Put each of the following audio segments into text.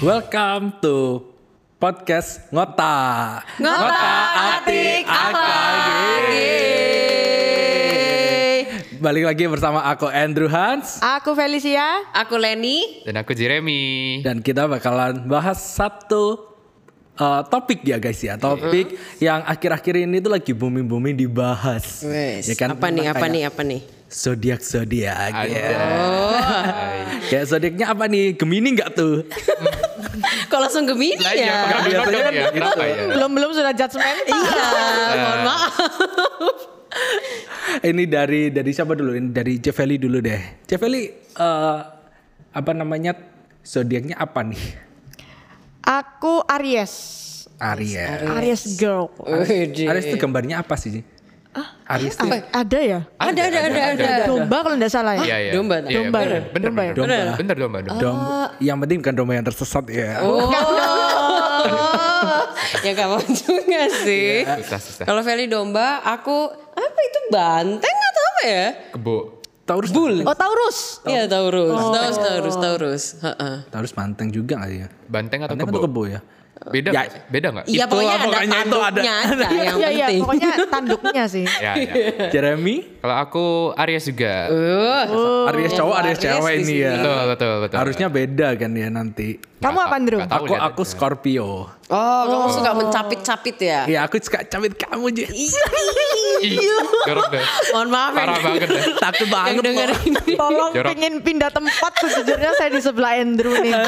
Welcome to podcast Ngota. Ngota Atik AKG. Balik lagi bersama aku Andrew Hans Aku Felicia. Aku Leni. Dan aku Jeremy. dan kita bakalan bahas satu uh, topik ya guys ya. Topik yang akhir-akhir ini tuh lagi booming-booming dibahas. Ya kan? Apa nih? Apa kayak nih? Apa nih? Zodiak zodiak ya. Kayak zodiaknya apa nih? Gemini nggak tuh? Kok langsung Gemini iya, ya? biasanya kan ya? Kenapa ya? Belum belum sudah judgmental. Iya, mohon maaf. Ini dari dari siapa dulu? Ini dari Jeveli dulu deh. Jeveli eh apa namanya? Zodiaknya apa nih? Aku Aries. Aries. Aries girl. Aries itu gambarnya apa sih? Itu Eh, ada ya? Ada, ada, ada, ada. Domba kalau tidak salah ya. Iya, iya. Domba, Iya, iya, domba bener, ya? Bener, Domba ya? bener. domba. Bener domba, domba. Domba. Yang penting bukan domba yang tersesat ya. Oh, ya kamu juga sih. Susah, susah. Kalau Feli domba, aku apa itu banteng atau apa ya? Kebo. Taurus bull. Oh Taurus. Iya Taurus, Taurus, Taurus, Taurus. Heeh. Taurus manteng juga nggak ya? Banteng atau Banteng kebo? atau kebo ya? Beda Ya. nggak sih? Beda nggak? Iya Itu pokoknya lah, ada pokoknya itu ada. tanduknya aja yang Iya iya. penting. Pokoknya tanduknya sih. Ya, ya. Jeremy, Kalau aku Aries juga. Uh, Aries cowok, Aries Aries cewek ini ya. Betul, betul, betul. Harusnya beda kan ya nanti. Kamu apa Andrew? Aku aku. Scorpio. Oh, kamu suka mencapit-capit ya? Iya, aku suka cabit kamu aja. Ih, jorok deh. Mohon maaf ya. Parah banget deh. Takut Yang banget. denger loh. ini. Tolong Jorok. pengen pindah tempat sejujurnya saya di sebelah Andrew nih.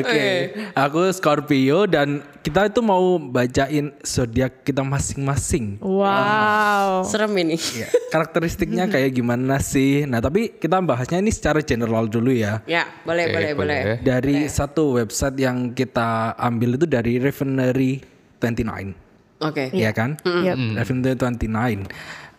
Oke, aku Scorpio dan kita itu mau bacain zodiak kita masing-masing. Wow. Serem ini. Ya, karakteristiknya kayak gimana sih? Nah, tapi kita bahasnya ini secara general dulu ya. Ya, boleh, Oke, boleh, boleh. boleh. Dari satu website yang kita ambil itu dari Refinery 29. Oke. Iya kan? Yap. Refinery 29.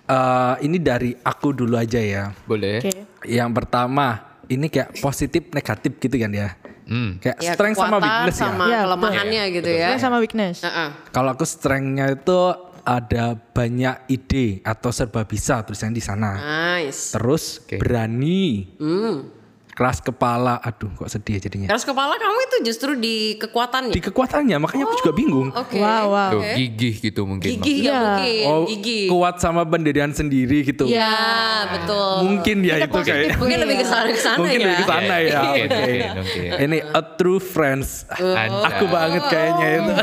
Eh, ini dari aku dulu aja ya. Boleh. Oke. Yang pertama, ini kayak positif negatif gitu kan ya. Hmm. Kayak Ya, strength sama weakness ya. sama Iya, kelemahannya gitu ya. Strength sama weakness. Heeh. Kalau aku strengthnya itu ada banyak ide atau serba bisa tulisannya di sana. Nice. Terus Oke. berani, Hmm. Keras kepala. Aduh, kok sedih jadinya. Keras kepala kamu itu justru di kekuatannya. Di kekuatannya, makanya aku juga bingung. Oke. Wow, wow. Tuh, gigih gitu mungkin. Gigi ya mungkin. Oh, Gigi. kuat sama pendirian sendiri gitu. Ya, betul. Mungkin ya itu kayak. Mungkin lebih ke sana sana Mungkin ya. lebih ke sana ya. Oke. Ini a true friends. Anjay. Aku banget kayaknya itu.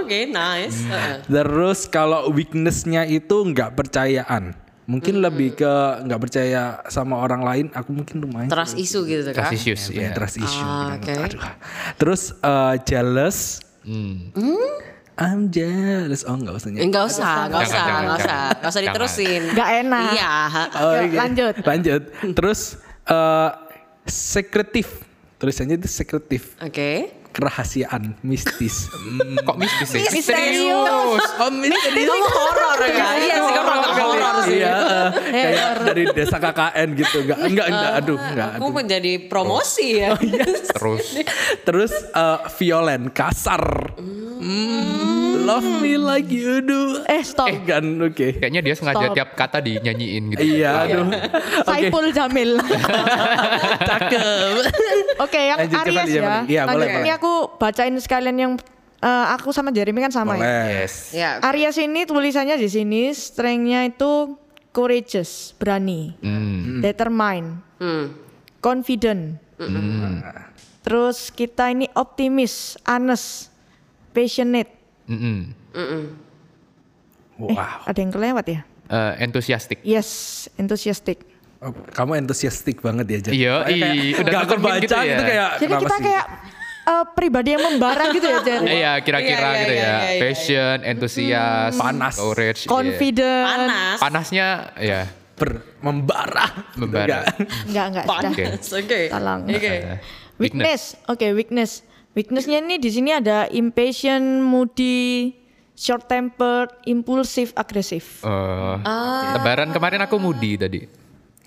Oke, nice. Heeh. Terus kalau weaknessnya itu nggak percayaan. Mungkin lebih ke nggak percaya sama orang lain. Aku mungkin lumayan. Trust isu gitu kan. Trust issues. Ya, ya. trust issue. Ah, oke. Aduh. Terus eh, jealous. Hmm. I'm jealous. Oh nggak usah. Enggak usah, enggak usah, enggak usah. Enggak usah diterusin. Gak enak. Iya. Oh, Yuk, iya. lanjut. Lanjut. Terus eh secretive. Tulisannya itu secretive. Oke. Kerahasiaan, mistis. Hmm. Kok mistis sih? Misterius. Oh, mistis. Kamu horor ya? Iya sih, kamu agak horor sih. Iya, eh, kayak dari desa KKN gitu. Enggak, enggak, enggak. Aduh, enggak. Kamu Aduh. menjadi promosi ya. Terus. Terus eh, violent, kasar. Hmm, Love me like you do. Eh stop. Eh, kan, oke. Kayaknya dia sengaja Stop. tiap kata dinyanyiin gitu. Iya, aduh. Oke, Saiful Jamil. cakep. Oke, yang Lanjut, Aries ya. Iya, boleh, ini boleh. aku bacain sekalian yang eh, aku sama Jeremy kan sama ya. Boleh. Yes. Ya. Aries ini tulisannya di sini strength-nya itu courageous, berani, Hmm. determined, Hmm. confident. Hmm. Terus kita ini optimis, honest, passionate. Mm-mm. Mm-mm. Eh, Wow. ada yang kelewat ya? Eh, enthusiastic. Yes, enthusiastic. Oh, kamu entusiastik banget ya, Jan. Iya, udah Gak aku ketermin baca gitu ya. itu kayak Jadi kita sih? kayak eh, pribadi yang membara gitu ya. Eh, Iya, kira-kira Iya, iya, gitu iya, ya. iya, iya. Passion, entusias, Panas. courage. iya. Confident. Panas. Panasnya ya ber membara. Membara. Enggak. Enggak. Panas. Oke. Tolong. Oke. Weakness. Oke, weakness. Weaknessnya ini di sini ada impatient, moody, short tempered, impulsif, agresif. eh, Lebaran kemarin aku moody tadi.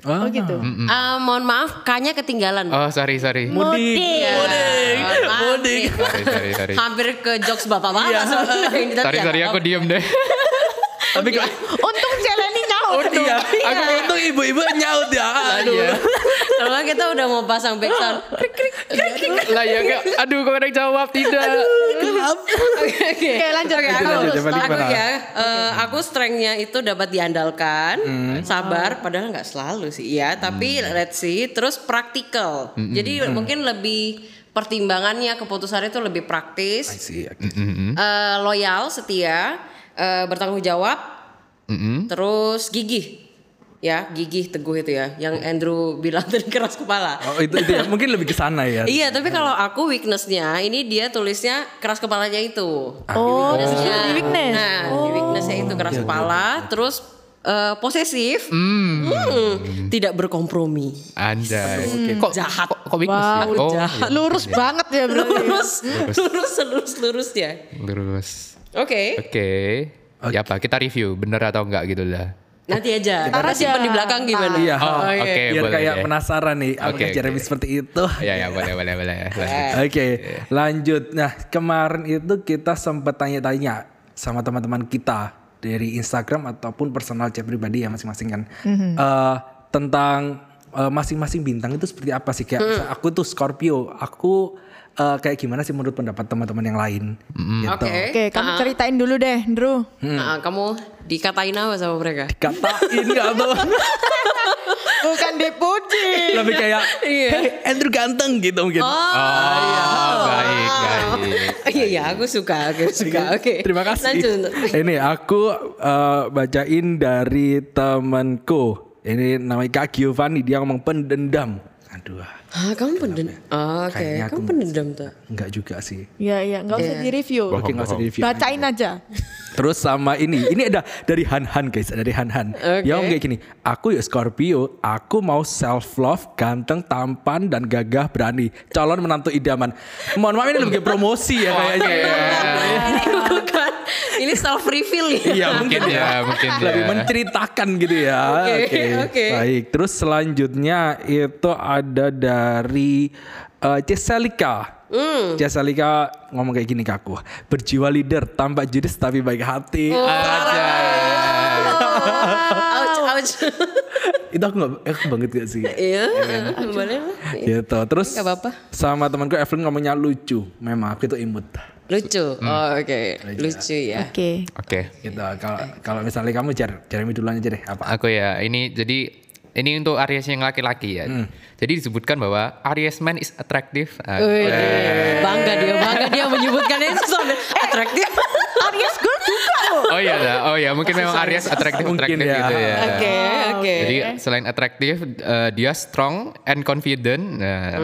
Oh gitu. Ah, mohon maaf, kayaknya ketinggalan. Oh, sorry, sorry. Mudik. Ya, mohon maaf nih. Sorry, sorry, sorry. Hampir ke jokes bapak-bapak sebenarnya ini, tapi Sorry, sorry, aku diem deh. Tapi Untung Jeleni nyaut. iya, aku ibu-ibu nyaut ya. Aduh. Iya. Kalau nggak kita udah mau pasang backsound. Krik, krik, krik. lah ya enggak. Aduh, kok ada yang jawab tidak. Oke, oke. Oke, lanjut. Oke, Lanjut, aku, aku ya, eh, aku strength-nya itu dapat diandalkan, Hmm. sabar, padahal nggak selalu sih, ya. Tapi let's see, terus praktikal. Hmm, Jadi mungkin lebih pertimbangannya, keputusannya itu lebih I praktis, see, oke. eh, loyal, setia, eh, bertanggung jawab, Mm-mm. terus gigih. Ya, gigih teguh itu ya, yang Andrew bilang tadi keras kepala. Oh itu itu ya mungkin lebih ke sana ya. Iya, tapi kalau aku weaknessnya, ini dia tulisnya keras kepalanya itu. Oh, di situ Weaknessnya. di weakness. Nah, di weaknessnya itu keras kepala, terus eh, posesif, Hmm, tidak berkompromi. Anda. Kok Jahat. Kok, kok weakness Wow, sih? Oh, jahat. iya. Lurus banget ya berarti. Lurus, lurus, lurus, lurus ya. Lurus. Oke, Oke. Ya apa? Kita review bener atau enggak gitu lah. Nanti aja. Aja. simpan di belakang gimana? Iya. Oh, oke. Biar boleh kayak penasaran nih apakah Oke, Jeremy oke. seperti itu. Ya ya boleh boleh boleh. Oke, lanjut. Nah, kemarin itu kita sempat tanya-tanya sama teman-teman kita dari Instagram ataupun personal chat pribadi ya masing-masing kan. Eh, tentang eh, masing-masing bintang itu seperti apa sih? Kayak misal aku tuh Scorpio, aku eh, kayak gimana sih menurut pendapat teman-teman yang lain? Gitu. Oke. Oke, kamu ceritain dulu deh, Drew. Nah, kamu dikatain apa sama mereka? Katain nggak tuh? Bukan dipuji. Lebih kayak, Iya. hey Andrew ganteng gitu mungkin. Oh, baik baik. Iya, iya, aku suka, aku suka. Oke. Terima kasih. Lanjut. Ini aku eh, bacain dari temanku. Ini namanya Kak Giovanni dia ngomong pendendam. Aduh, Ah, kamu pendendam. Oh, Oke, Kayaknya kamu pendendam tuh. enggak juga sih. Iya, iya, nggak usah Iya. di-review. Oke, nggak usah di review. Bacain aja. Terus sama ini, ini ada dari Han Han guys, dari Han Han. Dia ngomong kayak gini, aku ya Scorpio, aku mau self love, ganteng, tampan dan gagah berani. Calon menantu idaman. Mohon maaf ini lebih promosi ya kayaknya. bukan, ini self reveal ya. Iya Mungkin ya, mungkin ya. lebih menceritakan gitu ya. Oke, oke. Baik, terus selanjutnya itu ada dari uh, Cesalika. Hmm. Cesalika ngomong kayak gini ke aku. Berjiwa leader, tampak judes tapi baik hati. Oh. Aja. Ouch, ouch. Itu aku gak, aku banget gak sih? Iya, boleh lah. gitu. Terus Nggak apa-apa. sama temanku Evelyn ngomongnya lucu. Memang aku itu imut. Lucu. Oh, oke. Lucu ya. Oke. Oke. Gitu. Kalau kalau misalnya kamu Jer, Jeremy duluan aja deh. Apa? Aku ya, ini jadi ini untuk Aries yang laki-laki ya. Jadi disebutkan bahwa Aries man is attractive. Ah, Wih, bangga dia, bangga dia menyebutkannya itu sampai atraktif. Aries loh. Oh iya lah, oh ya mungkin memang Aries atraktif Mungkin atraktif ya. gitu ya. Oke, oke. Jadi selain atraktif, eh, dia strong and confident. Nah,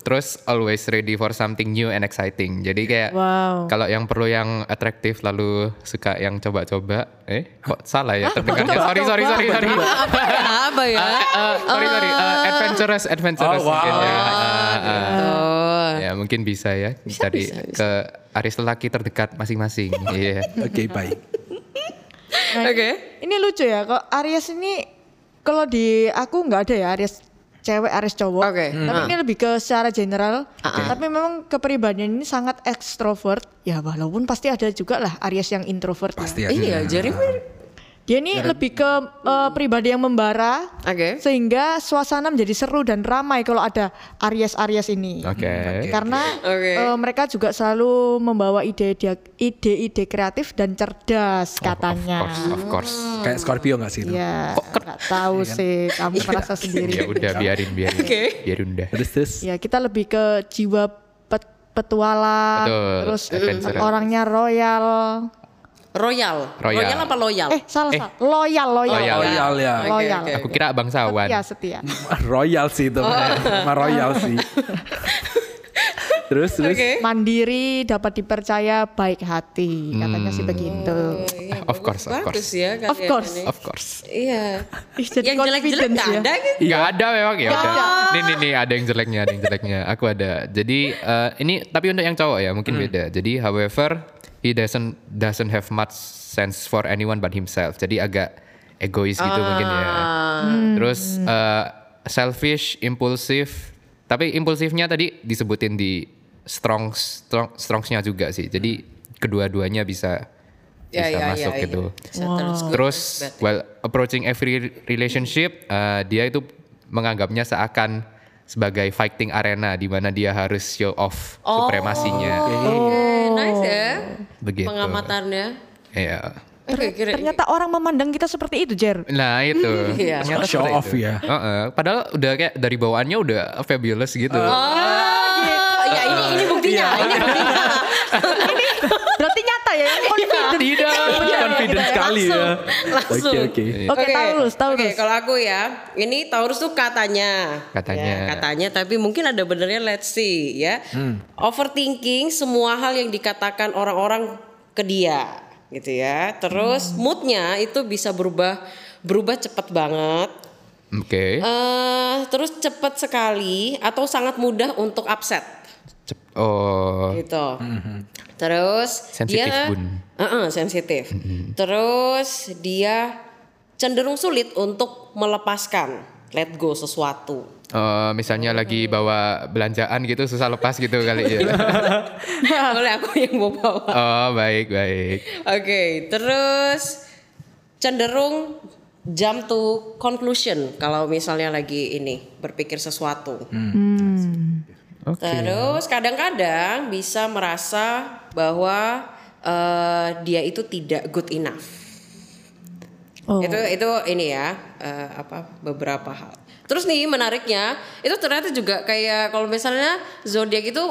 Terus always ready for something new and exciting. Jadi kayak Wow. kalau yang perlu yang atraktif lalu suka yang coba-coba. Eh, kok salah ya terdengarnya? Sorry, sorry, sorry, sorry. Apa ya? Apa ya? Eh, eh, sorry, sorry. Eh, adventurous, adventurous Oh, wow. mungkin ya. Eh, eh, Oh. Ya mungkin bisa ya dari bisa, bisa. ke Aries lelaki terdekat masing-masing. Iya. Oke, baik. Nah, Oke. Ini lucu ya, kok Aries ini kalau di aku nggak ada ya Aries cewek Aries cowok. Oke. Tapi Hmm. ini lebih ke secara general. Tapi memang kepribadian ini sangat ekstrovert. Ya walaupun pasti ada juga lah Aries yang introvert. ya. Pasti ya. Iya, Jeremy. Dia ini lebih ke eh, pribadi yang membara. Oke. Sehingga suasana menjadi seru dan ramai kalau ada Aries-Aries ini. Oke. Karena Oke. eh, mereka juga selalu membawa ide-ide ide-ide kreatif dan cerdas katanya. Of course, of course. Kayak Scorpio gak sih itu? Ya, nggak tahu sih, kamu merasa sendiri. Ya udah biarin biarin. Oke. Biarin udah. Terus terus. Ya, kita lebih ke jiwa pet- petualang, Betul, terus adventurous. orangnya royal. Royal. Royal. Royal apa loyal? Eh, salah, salah. Loyal, loyal. Loyal. Royal ya. Oke, Loyal. oke. Aku kira bangsawan. Setia, setia. Royal sih itu. Mah royal sih. terus terus. Oke. Mandiri, dapat dipercaya, baik hati. Katanya sih begitu. Iya, Of course, of bagus course. ya Of course. ini. Of course. Iya. Ih, jadi Yang jelek-jelek nggak ya. ada gitu. Nggak ada memang ya ada. Nih nih nih ada yang jeleknya, ada yang jeleknya. Aku ada. Jadi eh, ini tapi untuk yang cowok ya mungkin beda. Jadi however he doesn't doesn't have much sense for anyone but himself. Jadi agak egois gitu mungkin ya. Terus eh, selfish, impulsif. Tapi impulsifnya tadi disebutin di strong strong strongsnya juga sih. Jadi kedua-duanya bisa Ya, bisa ya, masuk ya, gitu. ya. Settle good, Terus bad. while approaching every relationship, uh, dia itu menganggapnya seakan sebagai fighting arena di mana dia harus show off supremasinya. Oke, nice ya. Begitu. Pengamatannya. Iya. Kira Ternyata orang memandang kita seperti itu, Jer. Nah itu. Iya. Ternyata Show off itu. ya. Heeh. Padahal udah kayak dari bawaannya udah fabulous gitu. Oh, ya ini ini buktinya. Ini buktinya. Berarti nyata ya yang confident. Tidak. Confident sekali ya. Langsung. Oke oke. Oke, Taurus, Taurus. Oke, kalau aku ya, ini Taurus tuh katanya. Katanya. Ya, katanya, tapi mungkin ada benernya let's see ya. Overthinking semua hal yang dikatakan orang-orang ke dia gitu ya. Terus moodnya itu bisa berubah berubah cepat banget. Oke. eh terus cepat sekali atau sangat mudah untuk upset Cep- Oh. gitu. Terus Sensitif, dia Bun. Heeh, sensitif. Terus dia cenderung sulit untuk melepaskan let go sesuatu. Eh, misalnya lagi bawa belanjaan gitu susah lepas gitu kali ya. Boleh aku yang mau bawa. Oh baik baik. Oke, terus cenderung jump to conclusion kalau misalnya lagi ini berpikir sesuatu. Oke. Terus kadang-kadang bisa merasa bahwa eh, dia itu tidak good enough. Oh. Itu itu ini ya eh, apa beberapa hal. Terus nih menariknya itu ternyata juga kayak kalau misalnya zodiak itu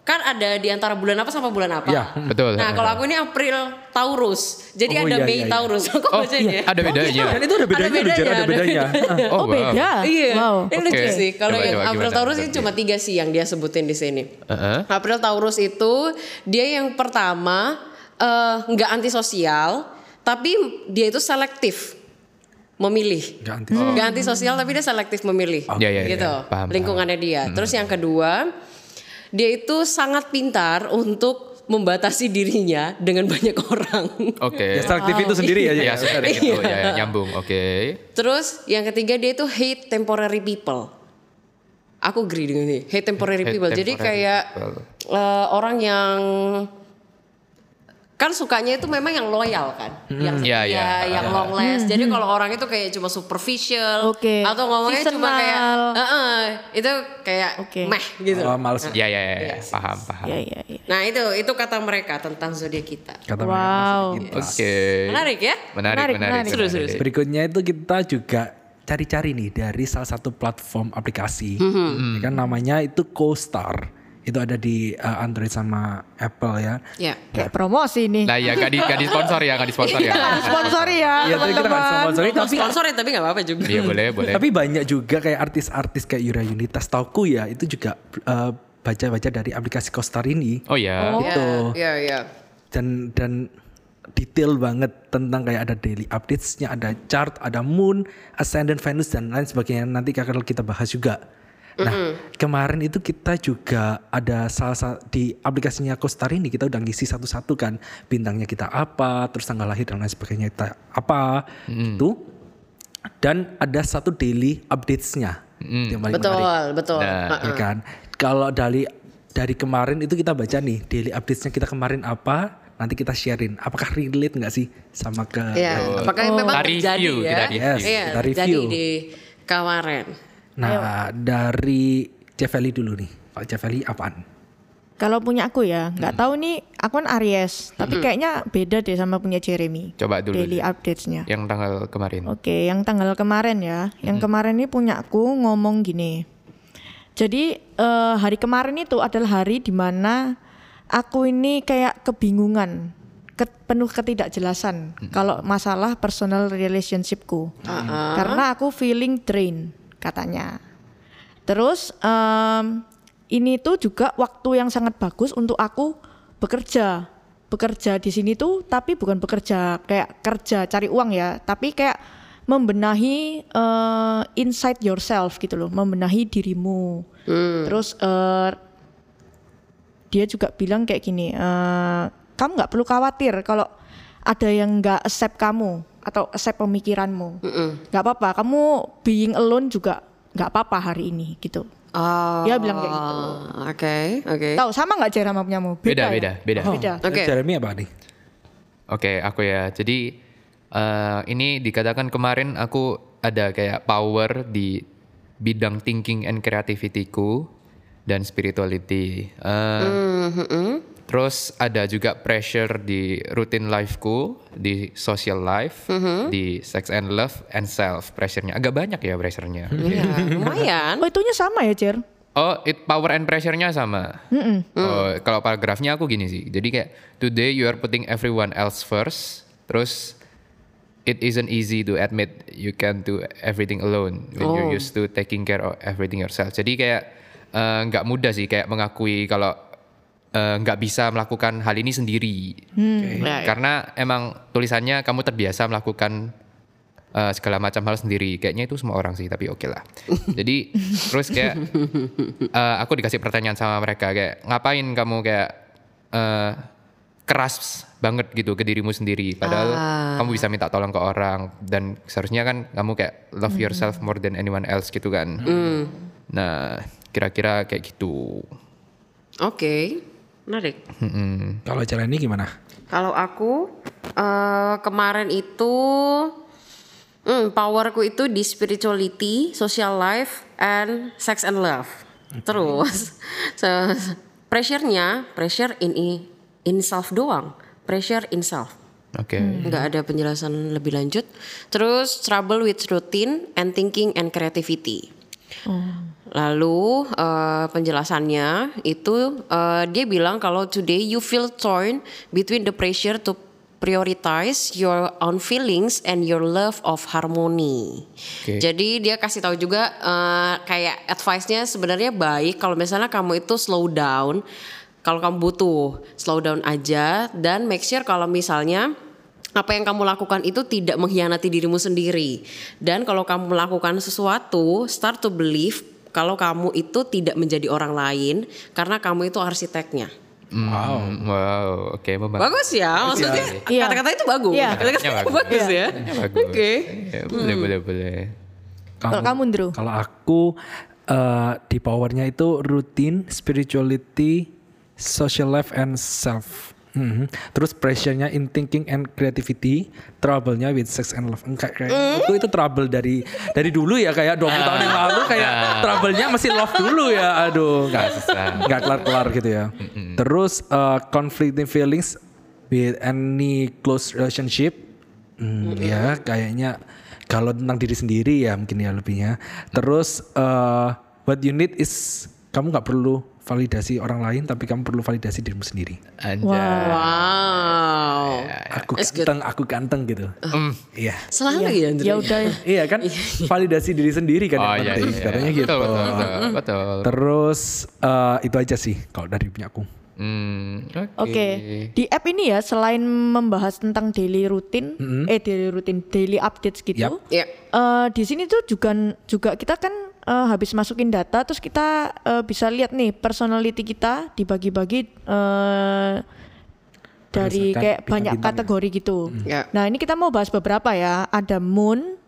kan ada di antara bulan apa sama bulan apa. Iya, betul. Nah kalau aku ini April Taurus, jadi Oh, ada iya, Mei iya, iya. Taurus. Kok Oh bacanya? ada bedanya. Dan itu ada bedanya, loh, Jar, ada bedanya. Oh, Oh, wow. beda. Iya, Wow. ini lucu Oke. sih. Kalau yang coba, April gimana Taurus ini cuma tiga sih yang dia sebutin di sini. Heeh. April Taurus itu dia yang pertama eh, nggak antisosial, tapi dia itu selektif memilih. Nggak anti- Nggak antisosial tapi dia selektif memilih. Ya, ya, ya. gitu. Paham, Lingkungannya dia. Terus yang kedua, dia itu sangat pintar untuk membatasi dirinya dengan banyak orang. Oke. Ya selektif itu sendiri ya. Ya, ya. sudah gitu. Ya, ya, nyambung. Oke. Terus yang ketiga dia itu hate temporary people. Aku agree dengan ini. Hate temporary Hate people. Jadi temporary kayak people. eh, orang yang kan sukanya itu memang yang loyal kan, yang Iya, setia, iya. yang long last. Jadi kalau orang itu kayak cuma superficial Oke. atau ngomongnya cuma kayak Seasonal. "Eh-eh," itu kayak Oke. meh gitu. Oh, males. Ya, ya, ya, ya. Yes. Paham, paham. Ya, ya, ya. Nah itu itu kata mereka tentang zodiak kita. Kata Wow. Oke. Menarik ya? Menarik, Menarik, menarik. menarik. Seru, seru, seru. Berikutnya itu kita juga cari-cari nih dari salah satu platform aplikasi. Ya kan namanya itu CoStar. Itu ada di uh, Android sama Apple ya. Ya. Kayak promosi nih. Nah, ya gak di, gak di sponsor ya, gak di sponsor ya. Sponsori ya, Iya, tapi kita nggak teman-teman. sponsori Tapi sponsor ya tapi nggak apa-apa juga. Iya, boleh, boleh. tapi banyak juga kayak artis-artis kayak Yura Yunita, tauku ya itu juga uh, baca-baca dari aplikasi CoStar ini Oh ya. Gitu. Iya, iya. dan dan detail banget tentang kayak ada daily updates-nya, ada chart, ada moon, ascendant Venus dan lain sebagainya. Nanti akan kita bahas juga. Nah, kemarin itu kita juga ada salah satu di aplikasinya CoStar ini kita udah ngisi satu-satu kan bintangnya kita apa, terus tanggal lahir dan lain sebagainya kita apa gitu. Dan ada satu daily updates-nya. Yang paling Betul, menarik. betul. Nah. Ya kan? Kalau dari dari kemarin itu kita baca nih daily updates-nya kita kemarin apa, nanti kita sharein. Apakah relate nggak sih sama ke Iya, apakah memang Kita terjadi review, ya? kita review. Yes, Iya, kita review. di kemarin. Nah, dari Ceveli dulu nih. Pak Ceveli apaan? Kalau punya aku ya, nggak tahu nih, aku kan Aries, tapi kayaknya beda deh sama punya Jeremy. Coba dulu. Daily updates-nya. Yang tanggal kemarin. Oke, yang tanggal kemarin ya. Yang kemarin ini punya aku ngomong gini. Jadi eh, hari kemarin itu adalah hari di mana aku ini kayak kebingungan, ke- penuh ketidakjelasan kalau masalah personal relationshipku. Karena aku feeling drain katanya. Terus em, ini tuh juga waktu yang sangat bagus untuk aku bekerja. Bekerja di sini tuh tapi bukan bekerja kayak kerja cari uang ya, tapi kayak membenahi eh, inside yourself gitu loh, membenahi dirimu. Terus eh, dia juga bilang kayak gini, eh, kamu nggak perlu khawatir kalau ada yang nggak accept kamu atau accept pemikiranmu, nggak apa-apa. Kamu being alone juga nggak apa-apa hari ini gitu. Oh. Dia bilang kayak gitu. Oke, oke. Tahu sama nggak Jera sama punyamu? Beda, ya? beda, beda. Beda. Oke. Jeremy apa nih? Oke, aku ya. Jadi eh, ini dikatakan kemarin aku ada kayak power di bidang thinking and creativity-ku dan spirituality. Eh, Terus ada juga pressure di routine life-ku, di social life, di sex and love and self pressure-nya. Agak banyak ya pressure-nya. Iya, lumayan. Oh itunya sama ya Cer? Oh, it power and pressure-nya sama. Oh, kalau paragrafnya aku gini sih. Jadi kayak today you are putting everyone else first. Terus it isn't easy to admit you can do everything alone when you're used to taking care of everything yourself. Jadi kayak eh, nggak mudah sih kayak mengakui kalau eh, nggak bisa melakukan hal ini sendiri. Nah, Karena emang tulisannya kamu terbiasa melakukan eh, segala macam hal sendiri. Kayaknya itu semua orang sih, tapi oke lah. Jadi terus kayak eh, aku dikasih pertanyaan sama mereka kayak ngapain kamu kayak eh, keras banget gitu ke dirimu sendiri. Padahal kamu bisa minta tolong ke orang dan seharusnya kan kamu kayak love yourself more than anyone else gitu kan. Nah kira-kira kayak gitu. Oke, menarik. Kalau jalan ini gimana? Kalau aku eh, kemarin itu hmm, powerku itu di spirituality, social life, and sex and love. Terus se- pressure-nya pressure in in self doang, pressure in self. Oke. nggak ada penjelasan lebih lanjut. Terus trouble with routine and thinking and creativity. Lalu eh, penjelasannya itu eh, dia bilang kalau today you feel torn between the pressure to prioritize your own feelings and your love of harmony. Oke. Jadi dia kasih tahu juga eh, kayak advice-nya sebenarnya baik kalau misalnya kamu itu slow down. Kalau kamu butuh slow down aja dan make sure kalau misalnya apa yang kamu lakukan itu tidak mengkhianati dirimu sendiri. Dan kalau kamu melakukan sesuatu, start to believe kalau kamu itu tidak menjadi orang lain karena kamu itu arsiteknya. Wow. Hmm, Wow, oke membantu. Bagus ya, maksudnya Iya. kata-kata itu bagus. Iya. Kata-kata itu bagus. ya. Oke. Ya, boleh, boleh, boleh. Kalau kamu Ndro? Kalau aku eh, di powernya itu routine, spirituality, social life and self. Mhm. Terus pressure-nya in thinking and creativity, trouble-nya with sex and love. Enggak kayak aku itu trouble dari dari dulu ya kayak 20 tahun yang lalu kayak trouble-nya masih love dulu ya. Aduh, enggak Susah. nggak kelar-kelar gitu ya. Terus uh, conflicting feelings with any close relationship, Hmm, ya kayaknya kalau tentang diri sendiri ya mungkin ya lebihnya. Terus uh, what you need is kamu nggak perlu validasi orang lain, tapi kamu perlu validasi dirimu sendiri. Anjay. Wow. Aku ganteng, aku ganteng gitu. Iya. Selalu ya, Andre? Ya udah. Iya kan validasi diri sendiri kan Oh yang iya, penting iya. katanya gitu. Betul, betul, betul. betul. Terus uh, itu aja sih kalau dari punya aku. Hmm, oke. Oke, di app ini ya selain membahas tentang daily routine, eh daily routine, daily updates gitu. Yap. Ya. eh, di sini tuh juga juga kita kan eh, habis masukin data, terus kita eh, bisa lihat nih personality kita dibagi-bagi eh, dari kayak banyak ya. kategori gitu. Ya. Nah ini kita mau bahas beberapa ya. Ada Moon,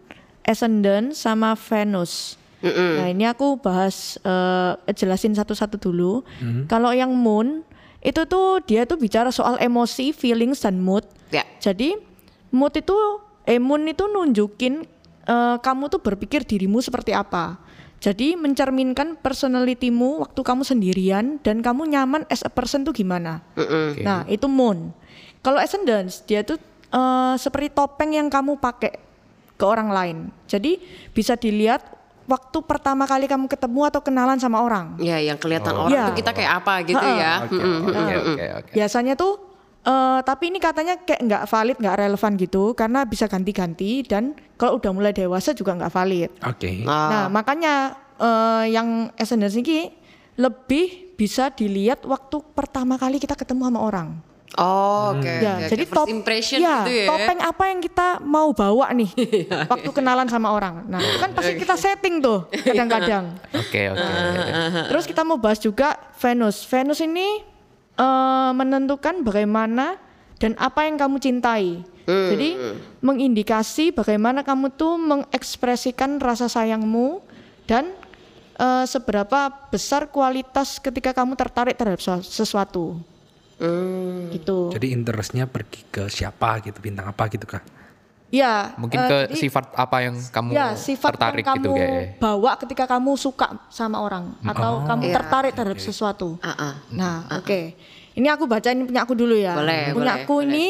Ascendant, sama Venus. Nah ini aku bahas eh, jelasin satu-satu dulu. Kalau yang Moon itu tuh dia tuh bicara soal emosi, feelings dan mood. Ya. Jadi mood itu eh, Moon itu nunjukin eh, kamu tuh berpikir dirimu seperti apa. Jadi mencerminkan personalitimu waktu kamu sendirian dan kamu nyaman as a person tuh gimana. Oke. Nah, itu moon. Kalau ascendance dia tuh eh, seperti topeng yang kamu pakai ke orang lain. Jadi bisa dilihat waktu pertama kali kamu ketemu atau kenalan sama orang. Ya, yang kelihatan orang Ya. tuh kita kayak apa gitu ya. Biasanya tuh eh, tapi ini katanya kayak nggak valid, nggak relevan gitu karena bisa ganti-ganti dan kalau udah mulai dewasa juga nggak valid. Oke. Nah, makanya eh, yang ascendance ini lebih bisa dilihat waktu pertama kali kita ketemu sama orang. Oh, oke. Ya, oke, jadi oke. top, first impression ya, gitu ya. topeng apa yang kita mau bawa nih waktu kenalan sama orang. Nah, itu kan pasti kita setting tuh kadang-kadang. Oke, oke. Terus kita mau bahas juga Venus. Venus ini eh, menentukan bagaimana dan apa yang kamu cintai. Jadi mengindikasi bagaimana kamu tuh mengekspresikan rasa sayangmu dan eh, seberapa besar kualitas ketika kamu tertarik terhadap sua- sesuatu. Hmm. Gitu. Jadi interestnya pergi ke siapa gitu, bintang apa gitu kah? Ya, Mungkin eh, ke jadi- sifat apa yang kamu ya sifat tertarik yang kamu gitu kayak. bawa ketika kamu suka sama orang atau kamu Iya. tertarik terhadap sesuatu. Ah, ah. Nah, oke. Ini aku baca ini punya aku dulu ya. Boleh, punya boleh, aku boleh. ini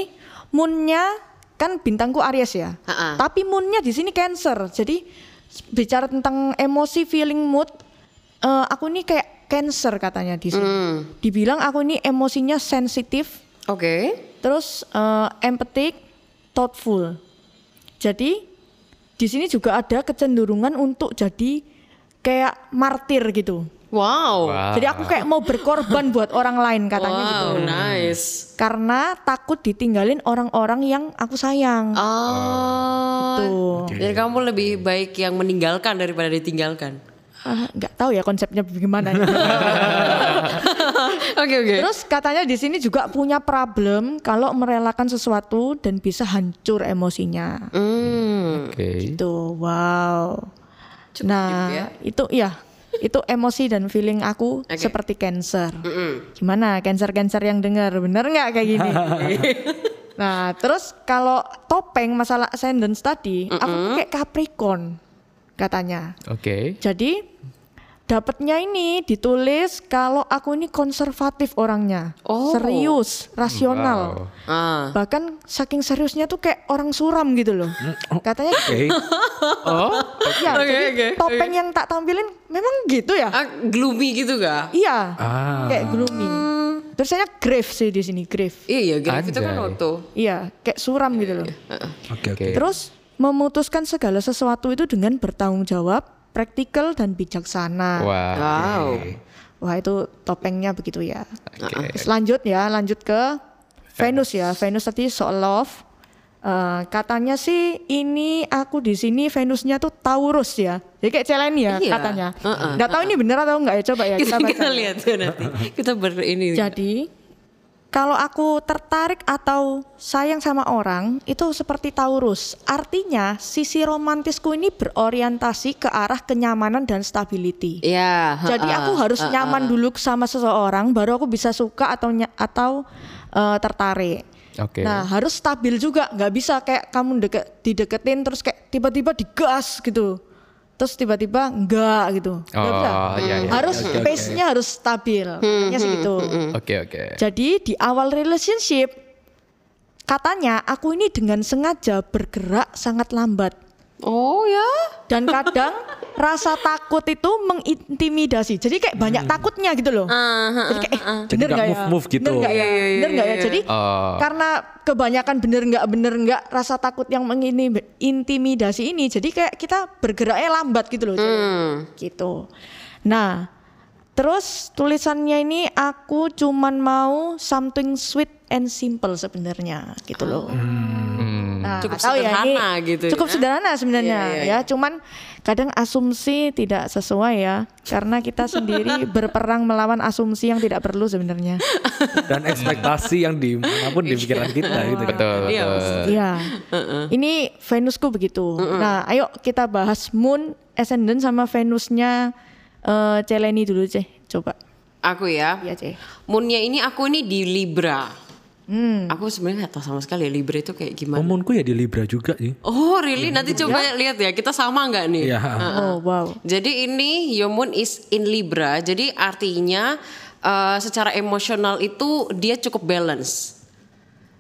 moonnya kan bintangku Aries ya. Ah, ah. Tapi moonnya di sini Cancer. Jadi bicara tentang emosi, feeling, mood, eh, aku ini kayak Cancer katanya di sini. Hmm. Dibilang aku ini emosinya sensitif, Oke. terus eh, empathetic, thoughtful. Jadi di sini juga ada kecenderungan untuk jadi kayak martir gitu. Wow. Wah. Jadi aku kayak mau berkorban buat orang lain katanya gitu. Wow, nice. Karena takut ditinggalin orang-orang yang aku sayang. Oh. Tuh. Jadi kamu lebih baik yang meninggalkan daripada ditinggalkan. Ah, nggak tahu ya konsepnya bagaimana. Oke oke. Terus katanya di sini juga punya problem kalau merelakan sesuatu dan bisa hancur emosinya. Hmm. Oke. Itu wow. Cukup nah, deep ya. itu ya. Itu emosi dan feeling aku Oke. seperti cancer. Mm-mm. Gimana cancer-cancer yang dengar? Bener nggak kayak gini? nah, terus kalau topeng masalah ascendance tadi, aku tuh kayak Capricorn katanya. Oke. Jadi dapatnya ini ditulis kalau aku ini konservatif orangnya, Oh. serius, rasional. Wow. Ah. Bahkan saking seriusnya tuh kayak orang suram gitu loh. Katanya Oke. Oh, ya, Oke, jadi oke, topeng yang tak tampilin memang gitu ya? Ah, gloomy gitu gak? Iya, Ah. kayak gloomy. Tulisannya grave sih di sini, grave. Iya, grave itu kan Anjay. waktu. Iya, kayak suram gitu loh. Oke oke. Oke. Terus memutuskan segala sesuatu itu dengan bertanggung jawab, praktikal dan bijaksana. Wah. Wow. Wah itu topengnya begitu ya. Oke. Terus lanjut ya, lanjut ke Venus ya. Venus tadi soal love. Eh, katanya sih ini aku di sini Venusnya tuh Taurus ya. Jadi kayak Celen ya Iya. katanya. Heeh, Nggak tahu ini bener atau enggak ya coba ya Kita, kita, kita baca. lihat tuh nanti. Kita ber ini. Jadi kalau aku tertarik atau sayang sama orang itu seperti Taurus. Artinya sisi romantisku ini berorientasi ke arah kenyamanan dan stability. Ya. Jadi ha-ha, aku harus ha-ha. nyaman dulu sama seseorang baru aku bisa suka atau atau eh, tertarik. Oke. Nah harus stabil juga, nggak bisa kayak kamu deket dideketin terus kayak tiba-tiba digas gitu, terus tiba-tiba enggak gitu. Oh, bisa. iya, iya. Harus pace-nya harus stabil, kayaknya sih gitu. Oke, oke. Jadi di awal relationship katanya aku ini dengan sengaja bergerak sangat lambat Oh ya. dan kadang rasa takut itu mengintimidasi. Jadi kayak banyak takutnya gitu loh. Jadi kayak eh, Jadi bener nggak ya? move-move gitu. Bener nggak ya? Bener nggak ya? Jadi Oh. karena kebanyakan bener nggak bener nggak rasa takut yang mengintimidasi ini, jadi kayak kita bergeraknya lambat gitu loh. jadi. Gitu. Nah, terus tulisannya ini aku cuman mau something sweet and simple sebenarnya gitu loh. Nah, Cukup ya, ini sederhana gitu Cukup ya. sederhana sebenarnya Iya, iya, ya. Cuman kadang asumsi tidak sesuai ya karena kita sendiri berperang melawan asumsi yang tidak perlu sebenarnya. Dan ekspektasi yang di mana pun di pikiran kita gitu kan. Betul, Iya, betul. Iya. Ini Venusku begitu. Nah, ayo kita bahas Moon, Ascendant sama Venusnya eh Celeni dulu, Ceh. Coba. Aku ya. Iya, Ceh. Moonnya ini aku ini di Libra. Hmm. Aku sebenarnya nggak tahu sama sekali ya Libra itu kayak gimana. Omonku ya di Libra juga sih. Oh really? Nanti coba lihat ya kita sama nggak nih? Iya. Oh, wow. Jadi ini your moon is in Libra. Jadi artinya eh, secara emosional itu dia cukup balance.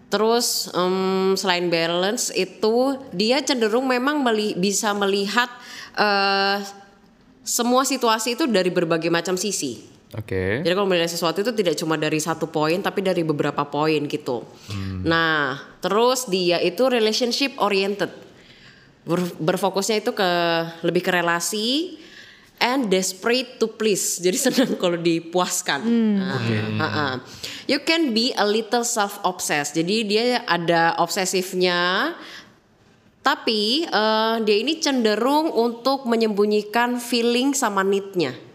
Terus em, selain balance itu dia cenderung memang meli- bisa melihat eh, semua situasi itu dari berbagai macam sisi. Oke. Jadi kalau melihat sesuatu itu tidak cuma dari satu poin tapi dari beberapa poin gitu. Nah, terus dia itu relationship oriented. Ber- berfokusnya itu ke lebih ke relasi and desperate to please. Jadi senang kalau dipuaskan. Nah, ha-ha. You can be a little self obsessed. Jadi dia ada obsesifnya tapi eh, dia ini cenderung untuk menyembunyikan feeling sama need-nya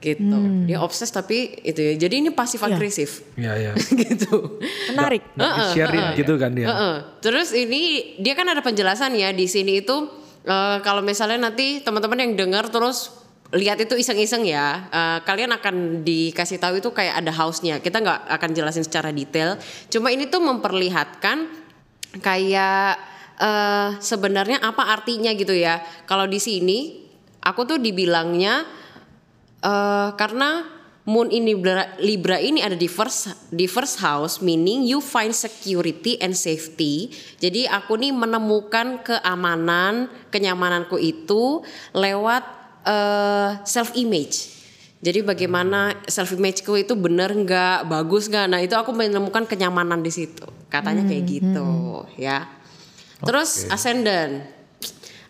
gitu. Dia obses tapi itu ya. Jadi ini pasif agresif Iya iya. gitu. Menarik. Nggak di-sharein gitu kan dia. Heeh. Terus ini dia kan ada penjelasan ya di sini itu eh, kalau misalnya nanti teman-teman yang dengar terus lihat itu iseng-iseng ya, eh, kalian akan dikasih tahu itu kayak ada house-nya. Kita nggak akan jelasin secara detail. Cuma ini tuh memperlihatkan kayak eh, sebenarnya apa artinya gitu ya. Kalau di sini aku tuh dibilangnya eh karena Moon in Libra, Libra ini ada di first di first house, meaning you find security and safety. Jadi aku nih menemukan keamanan, kenyamananku itu lewat eh, self image. Jadi bagaimana self imageku itu benar nggak, bagus nggak? Nah itu aku menemukan kenyamanan di situ. Katanya kayak gitu, ya. Terus ascendant,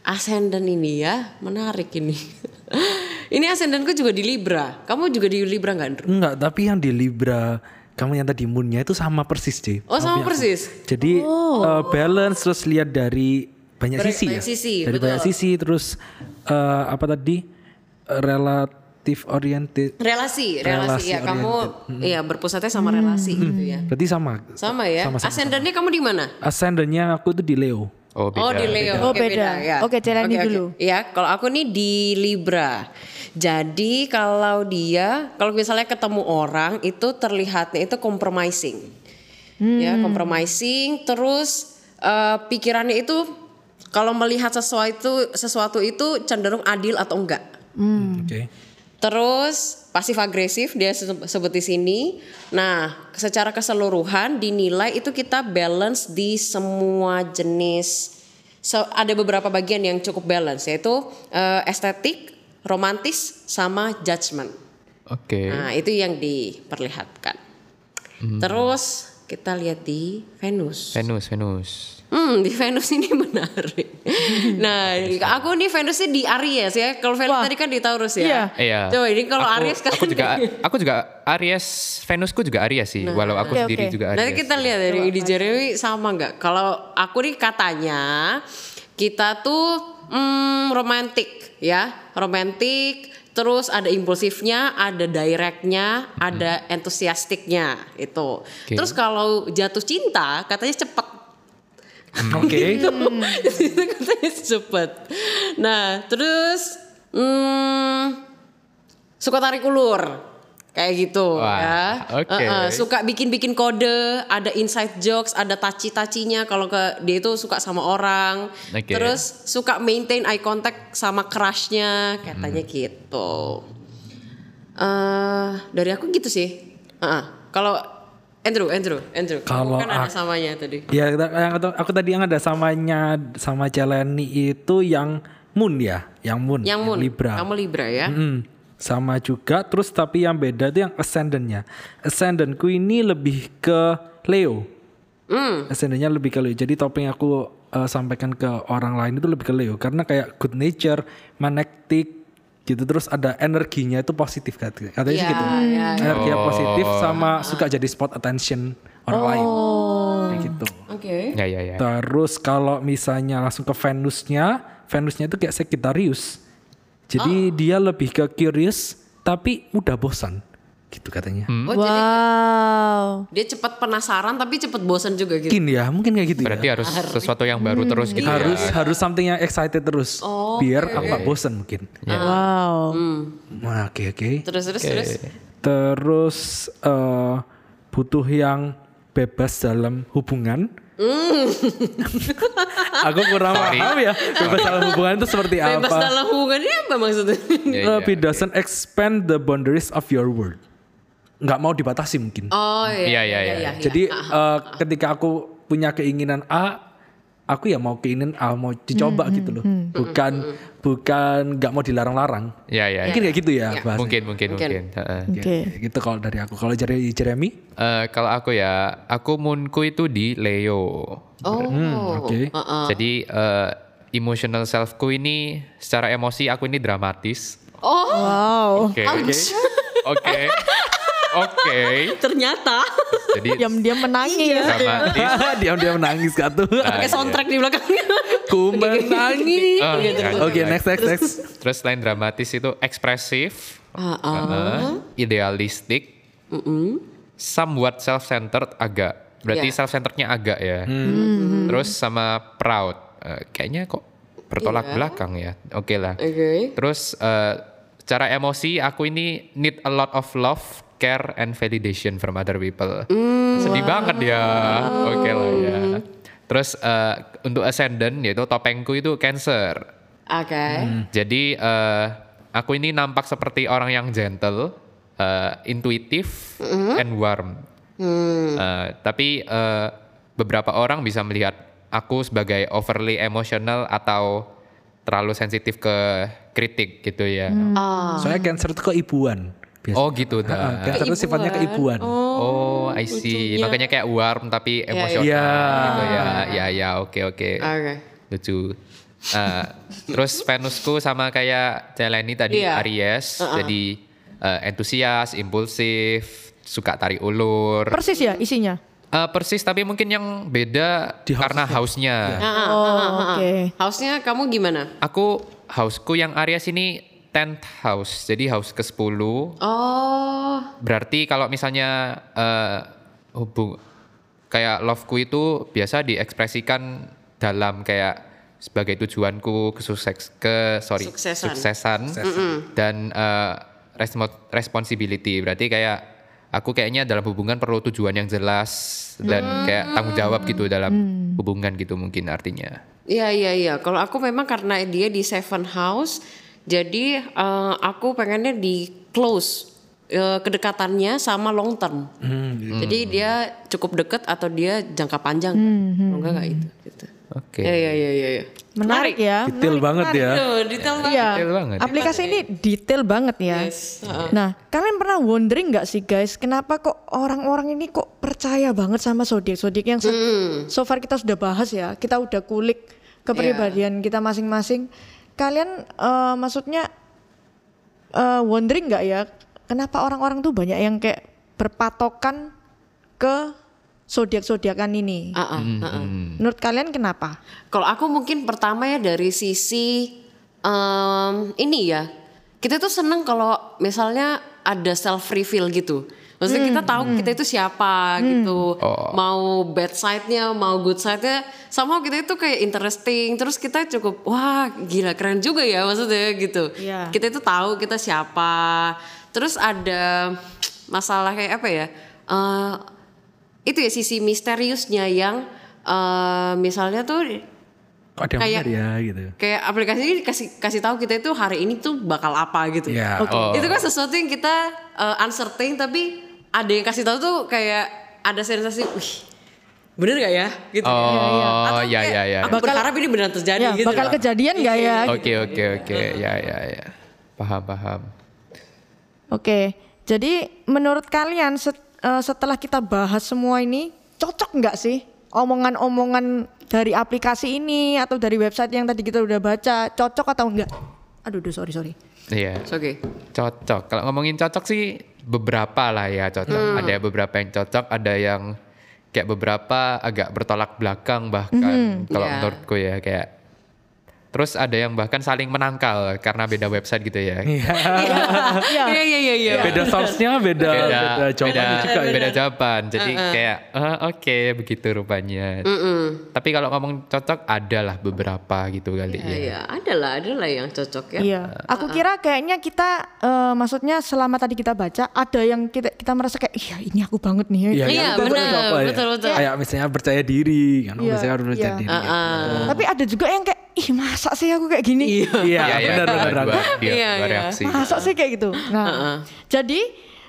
ascendant ini ya menarik ini. ini ascendanku juga di Libra. Kamu juga di Libra nggak, Andrew? Enggak, tapi yang di Libra kamu yang tadi moonnya itu sama persis deh. Oh sama aku- persis. Jadi eh, balance terus lihat dari banyak Dari sisi ya. banyak sisi, dari betul. banyak sisi terus eh, apa tadi Eh, relatif oriented. Relasi, relasi, Relasi ya kamu oriented. iya berpusatnya sama relasi gitu ya. Berarti sama. Sama ya. Sama-sama. Ascendannya kamu di mana? Ascendannya aku tuh di Leo. Oh, beda. Oh di Leo. Oh, Oke, beda. ya. Oke, jalani Oke, oke. dulu. Ya, kalau aku nih di Libra. Jadi kalau dia, kalau misalnya ketemu orang itu terlihatnya itu compromising, ya compromising. Terus eh, pikirannya itu kalau melihat sesuatu sesuatu itu cenderung adil atau enggak. Oke. Terus pasif agresif dia se- sebut di sini. Nah, secara keseluruhan dinilai itu kita balance di semua jenis. So, ada beberapa bagian yang cukup balance yaitu eh, estetik, romantis sama judgment. Oke. Nah, itu yang diperlihatkan. Terus kita lihat di Venus. Venus, Venus. Hmm, di Venus ini menarik. nah, aku nih Venusnya di Aries ya. Kalau Venus Wah. tadi kan di Taurus ya. Iya. Iya. Coba ini kalau Aries kan. aku juga aku juga Aries, Venusku juga Aries sih, walau aku Oke, sendiri oke. juga Aries. Nanti kita lihat dari Jeremy sama nggak? Kalau aku nih katanya kita tuh hmm, romantik ya, romantik. Terus ada impulsifnya, ada directnya, ada entusiastiknya itu. Terus kalau jatuh cinta katanya cepet Oke. itu katanya cepet. Nah, terus hmm, suka tarik ulur. Kayak gitu Wah, ya. oke. Heeh, suka bikin-bikin kode, ada inside jokes, ada taci-tacinya kalau ke dia itu suka sama orang. Oke. Terus suka maintain eye contact sama crushnya, katanya Hmm. gitu. eh dari aku gitu sih. Heeh. Kalau Andrew, Andrew, Andrew. Kalau kan ada samanya tadi. Ya, yang aku, aku tadi yang ada samanya sama Celeni itu yang Moon ya, yang Moon, Yang Moon, Libra. kamu Libra ya. Mm, sama juga, terus tapi yang beda itu yang Ascendantnya. Ascendantku ini lebih ke Leo. Hmm. Ascendantnya lebih ke Leo. Jadi topeng yang aku uh, sampaikan ke orang lain itu lebih ke Leo karena kayak good nature, magnetic gitu terus ada energinya itu positif katanya. Katanya sih Iya, gitu. iya, Energi yang positif Oh. sama suka jadi spot attention orang lain. Kayak gitu. Oke. Ya ya ya. Terus kalau misalnya langsung ke Venusnya, Venusnya itu kayak Sagittarius. Jadi dia lebih ke curious tapi mudah bosan. Gitu katanya. Oh, jadi Wow. dia cepat penasaran tapi cepat bosan juga gitu. Mungkin ya, mungkin kayak gitu Berarti ya. harus sesuatu yang baru terus gitu Harus ya. harus something yang excited terus. biar aku nggak bosan mungkin. Wow. Nah, Oke oke. Terus terus terus. Terus eh, butuh yang bebas dalam hubungan. aku kurang Sorry. paham ya bebas dalam hubungan itu seperti Bebas apa. dalam hubungan ini apa maksudnya? Ya, ya. Lebih doesn't expand the boundaries of your world. Nggak mau dibatasi mungkin. Oh iya. Iya, iya, iya. Jadi eh, ketika aku punya keinginan A, aku ya mau keinginan A mau dicoba gitu loh. Bukan bukan nggak mau dilarang-larang. Ya ya. Mungkin kayak gitu ya, bahasanya. Mungkin mungkin Mungkin. mungkin. Heeh. Oke. Gitu kalau dari aku. Kalau dari Jeremy? Eh, kalau aku ya, aku moonku itu di Leo. Oh. Oke. Heeh. Jadi eh, emotional selfku ini secara emosi aku ini dramatis. Oh. Wow. Oke. Oke. Oke. Ternyata Jadi Diam-diam menangis. dramatis. Diam-diam nangis gak tuh? pakai soundtrack di belakangnya. Ku menangis. Oh, jangan, Oke, next next next. Terus selain dramatis itu ekspresif, Heeh. heeh, idealistik, somewhat self-centered agak. Berarti Iya. self-centerednya agak ya. Terus sama proud. Eh, kayaknya kok bertolak belakang ya. Oke lah. Oke. Terus eh, secara emosi aku ini need a lot of love, care and validation from other people. Sedih banget ya. Oke lah ya. Terus eh, untuk ascendant yaitu topengku itu Cancer. Oke. Jadi eh, aku ini nampak seperti orang yang gentle, eh, intuitif, and warm. Eh, tapi eh, beberapa orang bisa melihat aku sebagai overly emotional atau terlalu sensitif ke kritik gitu ya. Soalnya cancer itu keibuan. Biasa. Oh gitu Ah, dah. cancer itu sifatnya keibuan. Oh, I see. Makanya kayak warm tapi emosional Iya. gitu ya. Ya ya, oke oke. Oke. Lucu. Eh, terus Venusku sama kayak Celeni tadi Iya. Aries, jadi eh, entusias, impulsif, suka tarik ulur. Persis ya isinya. Eh, persis tapi mungkin yang beda Di karena hausnya. Oh, oke. House-nya kamu gimana? Aku hausku yang Aries ini 10th house. Jadi house ke-10 Oh, Berarti kalau misalnya eh, hubung kayak loveku itu biasa diekspresikan dalam kayak sebagai tujuanku kesukses ke sorry Suksesan. suksesan dan eh, resmo- responsibility. Berarti kayak aku kayaknya dalam hubungan perlu tujuan yang jelas dan kayak tanggung jawab gitu dalam hubungan gitu mungkin artinya. iya iya iya. Kalau aku memang karena dia di Seven House, jadi eh, aku pengennya di close eh, kedekatannya sama long term. Jadi dia cukup dekat atau dia jangka panjang. Kalau enggak enggak itu. Gitu. Oke. Iya iya iya iya. iya. Menarik ya. Detail banget ya. Tuh, detail banget. Iya. Detail banget. Aplikasi ini detail banget ya. Yes. Heeh. Nah, kalian pernah wondering nggak sih guys, kenapa kok orang-orang ini kok percaya banget sama zodiak zodiak yang se- so far kita sudah bahas ya, kita udah kulik kepribadian kita masing-masing. Kalian eh, maksudnya eh, wondering nggak ya, kenapa orang-orang tuh banyak yang kayak berpatokan ke zodiak zodiakan ini? Ah, ah, ah, ah. Menurut kalian kenapa? Kalau aku mungkin pertama ya dari sisi em, ini ya, kita tuh seneng kalau misalnya ada self reveal gitu. Maksudnya kita tahu kita itu siapa gitu, mau bad side-nya, mau good side-nya, somehow kita itu kayak interesting. Terus kita cukup wah gila keren juga ya maksudnya gitu. Iya. Kita itu tahu kita siapa. Terus ada masalah kayak apa ya? eh, itu ya sisi misteriusnya yang eh, misalnya tuh Kok ada Kayak- ya gitu. kayak aplikasi ini kasih kasih tahu kita itu hari ini tuh bakal apa gitu. Ya. Oh. Itu kan sesuatu yang kita uh, uncertain tapi ada yang kasih tahu tuh kayak ada sensasi, wih bener gak ya? Gitu. Oh, Atau ya kayak, ya ya. Aku berharap ini beneran terjadi Ya, gitu. bakal loh. kejadian nggak ya? Oke oke oke. Ya ya ya. Paham paham. Oke, jadi menurut kalian set- eh, setelah kita bahas semua ini cocok nggak sih omongan-omongan dari aplikasi ini atau dari website yang tadi kita udah baca cocok atau enggak? Aduh, duh, sorry sorry. Iya. It's Oke. Cocok. Kalau ngomongin cocok sih beberapa lah ya cocok. Ada beberapa yang cocok, ada yang kayak beberapa agak bertolak belakang bahkan kalau Iya. menurutku ya kayak Terus ada yang bahkan saling menangkal karena beda website gitu ya. Iya. Iya iya iya iya. Beda source-nya beda beda, beda jawabannya beda, juga ya. beda jawaban. Jadi kayak "Ah, oke begitu rupanya. Tapi kalau ngomong cocok adalah beberapa gitu kali Iya, ya. iya. ada lah, ada lah yang cocok ya. Iya, aku kira kayaknya kita eh, maksudnya selama tadi kita baca ada yang kita kita merasa kayak iya ini aku banget nih. Iya, Iya, benar, itu apa ya? betul, betul. Kayak misalnya percaya diri, kan Iya, misalnya harus percaya iya. diri. Tapi ada juga yang kayak ih masa sih aku kayak gini? Iya, Iya, iya, benar benar. Iya, iya. reaksi. Masa sih kayak gitu? Nah, jadi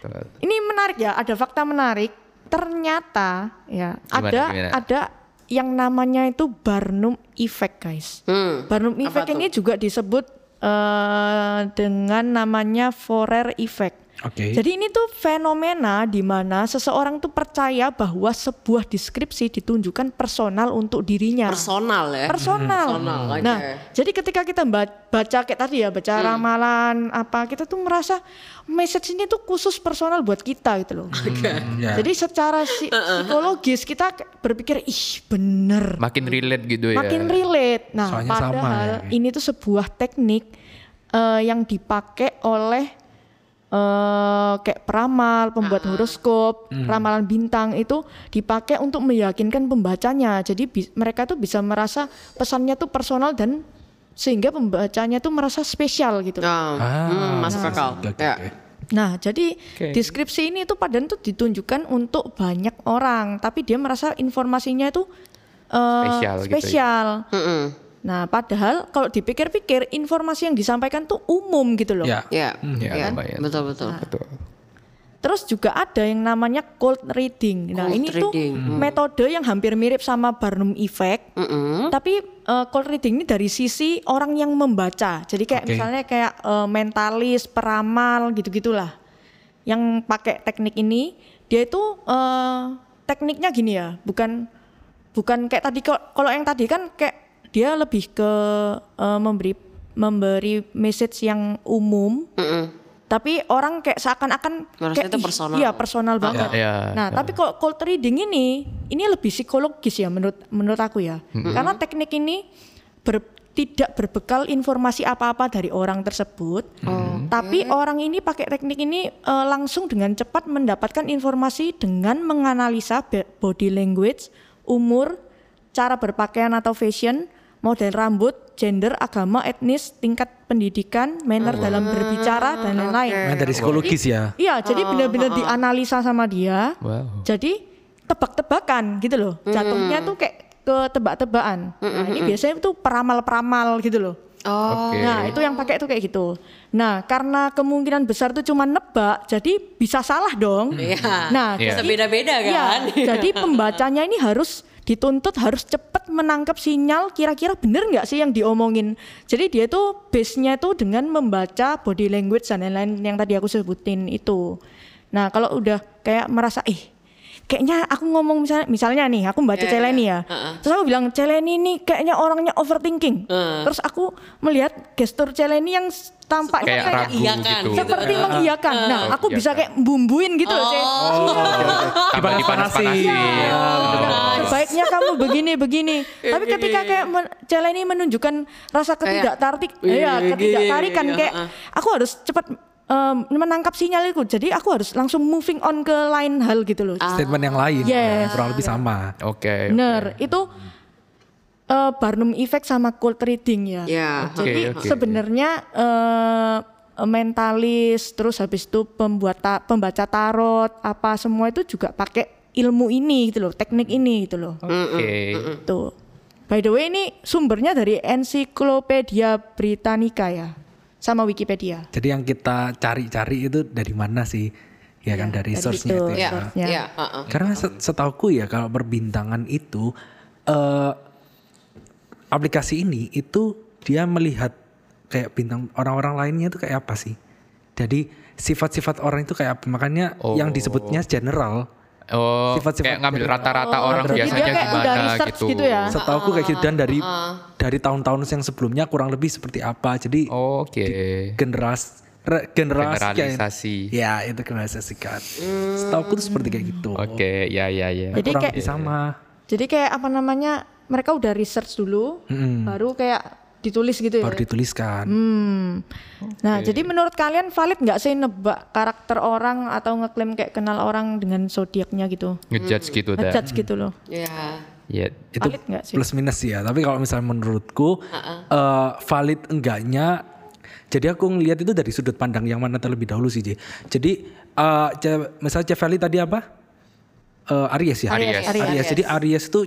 Betul. ini menarik ya, ada fakta menarik. Ternyata ya Gimana, ada gimana? ada yang namanya itu Barnum Effect, guys. Hmm. Barnum Effect ini juga disebut eh, dengan namanya Forer Effect. Oke. Jadi ini tuh fenomena di mana seseorang tuh percaya bahwa sebuah deskripsi ditunjukkan personal untuk dirinya Personal ya. personal. Personal, oke. Nah, jadi ketika kita ba- baca kayak tadi ya, baca Hmm. ramalan apa, kita tuh merasa message ini tuh khusus personal buat kita gitu loh. Ya. Jadi secara si- psikologis kita berpikir ih bener, Makin relate gitu ya. makin relate. Nah, Soalnya sama padahal ya. ini tuh sebuah teknik eh, yang dipakai oleh eh kayak peramal, pembuat horoskop, ramalan bintang itu dipakai untuk meyakinkan pembacanya. Jadi bi- mereka tuh bisa merasa pesannya tuh personal dan sehingga pembacanya tuh merasa spesial gitu. Oh, Ah, hmm, masuk akal. oke, Ya. Nah, jadi Oke. deskripsi ini tuh padahal tuh ditunjukkan untuk banyak orang, tapi dia merasa informasinya itu eh, Spesial gitu ya. spesial. Nah, padahal kalau dipikir-pikir informasi yang disampaikan tuh umum gitu loh. Ya. Ya, Ya, ya, lumayan. betul betul. Betul. Terus juga ada yang namanya cold reading. nah, Cold ini tuh reading. Hmm. metode yang hampir mirip sama Barnum effect. Mm-mm. Tapi eh, cold reading ini dari sisi orang yang membaca. Jadi kayak Oke. misalnya kayak eh, mentalis, peramal gitu-gitulah. Yang pakai teknik ini, dia itu eh, tekniknya gini ya, bukan bukan kayak tadi kalau yang tadi kan kayak dia lebih ke eh, memberi memberi message yang umum. Mm-mm. Tapi orang kayak seakan-akan kayak itu "Ih, personal." Iya, personal banget. Ya, Nah, tapi kalau cold reading ini ini lebih psikologis ya menurut menurut aku ya. Karena teknik ini ber- tidak berbekal informasi apa-apa dari orang tersebut. Tapi orang ini pakai teknik ini eh, langsung dengan cepat mendapatkan informasi dengan menganalisa body language, umur, cara berpakaian atau fashion, model rambut, gender, agama, etnis, tingkat pendidikan, manner dalam berbicara dan lain-lain. Nah, dari psikologis ya. Iya, jadi benar-benar dianalisa sama dia. Wow. Jadi tebak-tebakan gitu loh. Jatuhnya tuh kayak ke tebak-tebakan. Nah, ini biasanya tuh peramal-peramal gitu loh. Oh. Nah, itu yang pakai tuh kayak gitu. Nah, karena kemungkinan besar tuh cuma nebak, jadi bisa salah dong. Iya. Nah, bisa jadi- beda-beda Iya, kan? jadi pembacanya ini harus dituntut harus cepat menangkap sinyal kira-kira bener nggak sih yang diomongin. Jadi dia tuh base-nya tuh dengan membaca body language dan lain-lain yang tadi aku sebutin itu. Nah kalau udah kayak merasa eh kayaknya aku ngomong misalnya misalnya nih aku membaca Iya, Celeni ya. Heeh. Terus aku bilang Celeni ini kayaknya orangnya overthinking. Terus aku melihat gestur Celeni yang tampaknya Kayak kayak ragu Iyakan. gitu. seperti mengiyakan. Nah, aku bisa kayak bumbuin gitu loh, Cek. Tambah dipanas-panasin. Iya, Sebaiknya kamu begini begini. Tapi ketika kayak men- Celeni menunjukkan rasa ketidaktarik, ya "Wih, ketidaktarikan iya, kayak aku harus cepat em, menangkap sinyal itu. Jadi aku harus langsung moving on ke lain hal gitu loh. Statement yang lain. Yes. Kurang lebih sama. Oke. Bener, itu eh, Barnum effect sama cold reading ya. Ya. Jadi Oke, oke. sebenarnya eh, mentalis, terus habis itu pembuat ta- pembaca tarot, apa semua itu juga pakai ilmu ini gitu loh, teknik ini gitu loh. Oke. Tuh. By the way ini sumbernya dari Encyclopedia Britannica ya, sama Wikipedia. Jadi yang kita cari-cari itu dari mana sih? Ya kan dari dari source-nya situ. itu. Ya, ya. Ya. ya, heeh. Karena set- setauku ya kalau perbintangan itu eh aplikasi ini itu dia melihat kayak bintang orang-orang lainnya itu kayak apa sih? Jadi sifat-sifat orang itu kayak apa? Makanya yang disebutnya general. Oh, Sifat-sifat kayak ngambil rata-rata orang jadi dia biasanya gimana gitu. gitu ya. Setauku kayak gitu dan dari dari tahun-tahun yang sebelumnya kurang lebih seperti apa. Jadi Oke. generas re- generasi kayak- Generalisasi. Ya, itu generalisasikan. Setauku tuh seperti kayak gitu. Oke, ya ya ya. Jadi kurang kayak sama. jadi kayak apa namanya? Mereka udah research dulu, baru kayak ditulis gitu ya. Baru dituliskan. Hmm. Nah, jadi menurut kalian valid nggak sih nebak karakter orang atau ngeklaim kayak kenal orang dengan zodiaknya gitu? Ngejudge gitu dah. Ngejudge gitu loh. Ya. Ya. itu Valid sih? plus minus ya tapi kalau misalnya menurutku eh, valid enggaknya jadi aku ngelihat itu dari sudut pandang yang mana terlebih dahulu sih Ji. jadi eh, Ce- misalnya Ceveli tadi apa Eh, Aries ya Aries, Aries. Aries. jadi Aries itu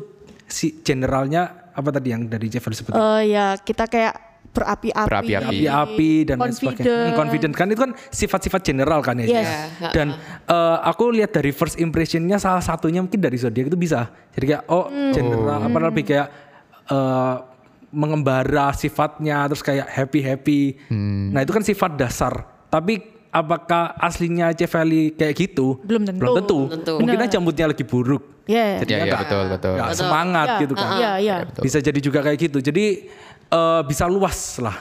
si generalnya apa tadi yang dari Ceveli sebut Eh ya kita kayak berapi-api. Berapi-api. api-api dan lain sebagainya. Confident. Hmm, Confident kan itu kan sifat-sifat general kan ya. Yes. Ya. Dan eh, aku lihat dari first impressionnya salah satunya mungkin dari zodiak itu bisa. Jadi kayak oh general apa lebih kayak eh, mengembara sifatnya terus kayak happy happy. Nah itu kan sifat dasar. Tapi apakah aslinya Ceveli kayak gitu? Belum tentu. Belum tentu. tentu. Mungkin aja moodnya lagi buruk. Yeah. Jadi Ya, ya, nggak- betul, betul. nggak semangat Ya, gitu kan. Iya, iya. Bisa jadi juga kayak gitu. Jadi eh, bisa luas lah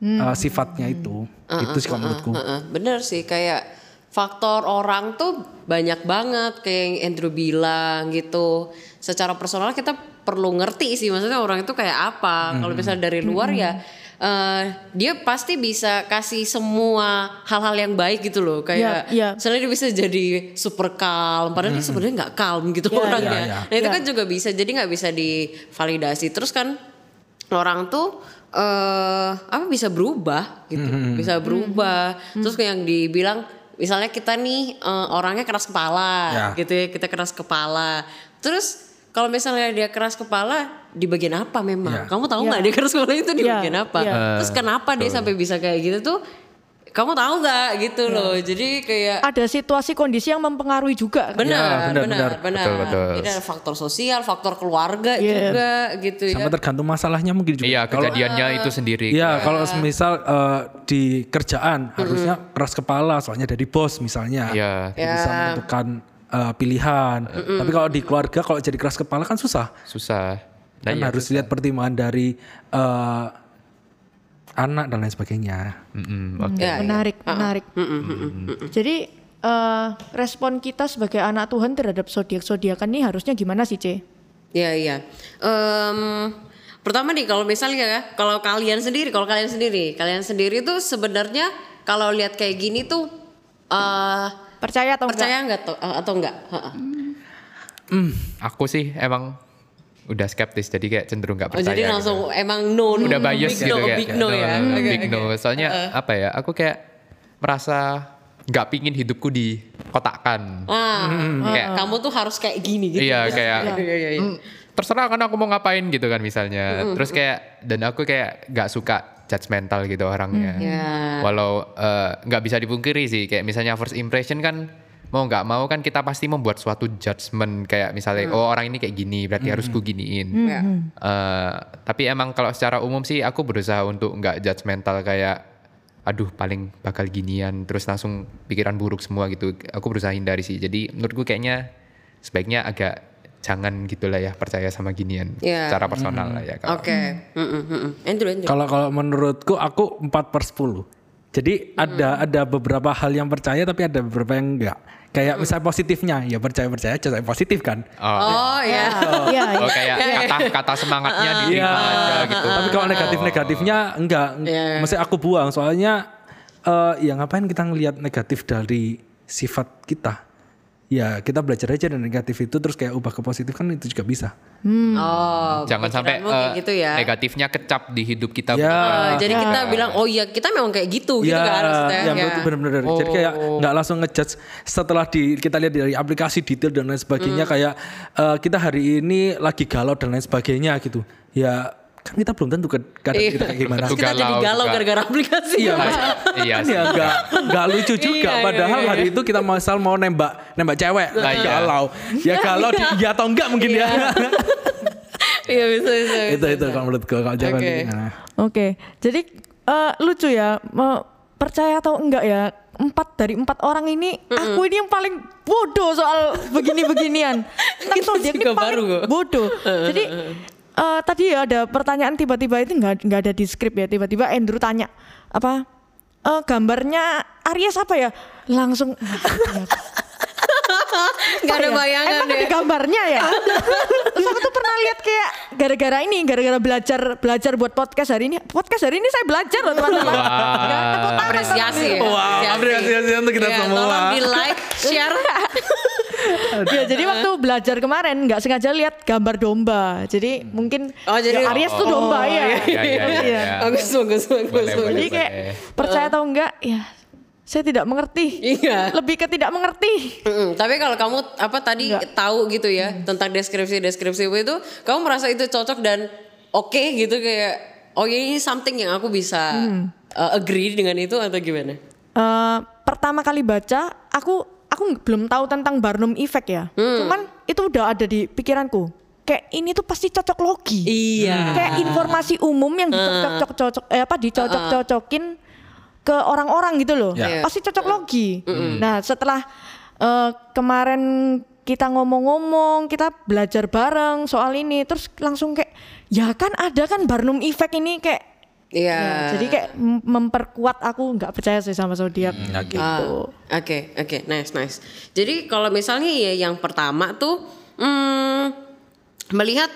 eh, sifatnya itu. itu sih kalau menurutku. Heeh, bener sih kayak faktor orang tuh banyak banget kayak yang Andrew bilang gitu. Secara personal kita perlu ngerti sih maksudnya orang itu kayak apa. Kalau misalnya dari luar ya eh, dia pasti bisa kasih semua hal-hal yang baik gitu loh kayak iya. misalnya dia bisa jadi super calm padahal dia sebenarnya nggak calm gitu Iya, orangnya. iya, iya. Nah itu Iya. kan juga bisa jadi nggak bisa divalidasi terus kan orang tuh eh apa bisa berubah gitu bisa berubah terus kayak yang dibilang misalnya kita nih eh, orangnya keras kepala Ya. gitu ya kita keras kepala terus kalau misalnya dia keras kepala di bagian apa memang? Iya. Kamu tahu Iya. nggak dia keras kepala itu di Iya, bagian apa? iya. Terus kenapa dia sampai bisa kayak gitu tuh? Kamu tahu nggak gitu Iya. loh. Jadi kayak Ada situasi kondisi yang mempengaruhi juga. kan? benar, Ya, benar, benar, benar. benar. Betul, betul. Jadi ada faktor sosial, faktor keluarga Iya. juga gitu ya. Sama tergantung masalahnya mungkin juga. Iya, Kalau kejadiannya itu sendiri. Iya, kalau misal eh, di kerjaan harusnya keras kepala soalnya dari bos misalnya. Iya. Dia Bisa menentukan eh, pilihan. Tapi kalau di keluarga kalau jadi keras kepala kan susah. Susah. Nah, Kan iya. harus lihat pertimbangan dari eh, anak dan lain sebagainya. Mm-mm, oke. Ya, ya. Menarik, menarik. Jadi eh, respon kita sebagai anak Tuhan terhadap zodiak-zodiakan ini harusnya gimana sih, C? Iya iya. Em, pertama nih kalau misalnya ya, kalau kalian sendiri, kalau kalian sendiri, kalian sendiri tuh sebenarnya kalau lihat kayak gini tuh eh Percaya atau enggak? percaya nggak tuh eh, atau enggak? Heeh. Aku sih emang udah skeptis jadi kayak cenderung nggak Oh, percaya. jadi gitu. langsung emang no, no, udah bias big gitu no, kayak big no ya. uh, Oke, big oke. no. Soalnya apa ya? Aku kayak merasa nggak pingin hidupku dikotakkan. Ah, Kayak kamu tuh harus kayak gini gitu. iya kayak Iya iya iya. "Hmm, terserah kan aku mau ngapain gitu kan misalnya. Terus kayak dan aku kayak nggak suka judgmental gitu orangnya. Ya. Walau eh, nggak bisa dipungkiri sih kayak misalnya first impression kan mau nggak mau kan kita pasti membuat suatu judgement kayak misalnya oh orang ini kayak gini berarti harus ku giniin. Eh, tapi emang kalau secara umum sih aku berusaha untuk nggak judgmental kayak aduh paling bakal ginian terus langsung pikiran buruk semua gitu. Aku berusaha hindari sih. Jadi menurutku kayaknya sebaiknya agak jangan gitulah ya percaya sama ginian Iya. secara personal lah ya. kalau- Oke. Mm, mm, mm, mm. Kalau kalau menurutku aku 4 per 10. Jadi ada ada beberapa hal yang percaya tapi ada beberapa yang enggak. Kayak misalnya positifnya ya percaya percaya aja positif kan. Oh, Oh ya. Iya, oh iya. kayak kata-kata semangatnya diterima aja gitu. Tapi kalau negatif-negatifnya enggak. Iya. Maksudnya aku buang soalnya eh ya ngapain kita ngelihat negatif dari sifat kita. Ya kita belajar aja dari negatif itu terus kayak ubah ke positif kan itu juga bisa. Oh. Jangan sampai eh, gitu ya. negatifnya kecap di hidup kita. Ya. Eh, jadi kita bilang oh iya kita memang kayak gitu gitu kan maksudnya. ya, ya. betul, bener-bener. Jadi kayak nggak langsung ngejudge setelah di kita lihat dari aplikasi detail dan lain sebagainya Hmm. kayak eh, kita hari ini lagi galau dan lain sebagainya gitu. Ya kan kita belum tentu ke- keadaan Iya. kita kayak gimana. Kita jadi Galau galau juga. gara-gara aplikasi. Iya, ya. Mas. Iya Kan ya nggak nggak lucu juga. Iya, iya, Padahal iya, hari itu kita misal mau nembak nembak cewek, Lah, iya. galau. Ya galau di iya atau enggak mungkin ya. Iya bisa bisa. itu itu kalau menurutku kalau jawaban Oke. gimana. Oke, jadi eh, lucu ya, me- percaya atau enggak ya, empat dari empat orang ini, aku ini yang paling bodoh soal begini-beginian. Kita dia ini juga paling baru kok. bodoh. Jadi eh, tadi ya ada pertanyaan tiba-tiba itu nggak nggak ada di skrip ya, tiba-tiba Andrew tanya apa eh, gambarnya Aries apa ya? Langsung Gak ada ya? bayangan Emang deh. ada gambarnya ya? Terus aku tuh pernah lihat kayak gara-gara ini, gara-gara belajar belajar buat podcast hari ini. Podcast hari ini saya belajar loh teman-teman. Ya, tangan Apresiasi ya. Wow, apresiasi untuk kita Iya, semua. Tolong di like, share. Ya, jadi waktu belajar kemarin nggak sengaja lihat gambar domba. Jadi mungkin Oh, jadi- ya, Aries tuh domba ya. Iya, iya, iya, iya. Bagus bagus bagus. Jadi kayak percaya atau enggak ya saya tidak mengerti. Iya. Lebih ke tidak mengerti. Mm-mm, tapi kalau kamu apa tadi tahu gitu ya tentang deskripsi-deskripsi itu, kamu merasa itu cocok dan oke gitu kayak oh ya ini something yang aku bisa uh, agree dengan itu atau gimana? Eh, pertama kali baca aku aku belum tahu tentang Barnum Effect ya. Cuman itu udah ada di pikiranku. Kayak ini tuh pasti cocok logi. Iya. Kayak informasi umum yang dicocok-cocok eh apa dicocok-cocokin ke orang-orang gitu loh. Ya. Pasti cocok logi. Nah, setelah eh, kemarin kita ngomong-ngomong, kita belajar bareng soal ini, terus langsung kayak ya kan ada kan Barnum Effect ini kayak Iya. Ya, jadi kayak mem- memperkuat aku nggak percaya sih sama zodiak gitu. Ah, Oke, oke, nice, nice. Jadi kalau misalnya ya yang pertama tuh hmm, melihat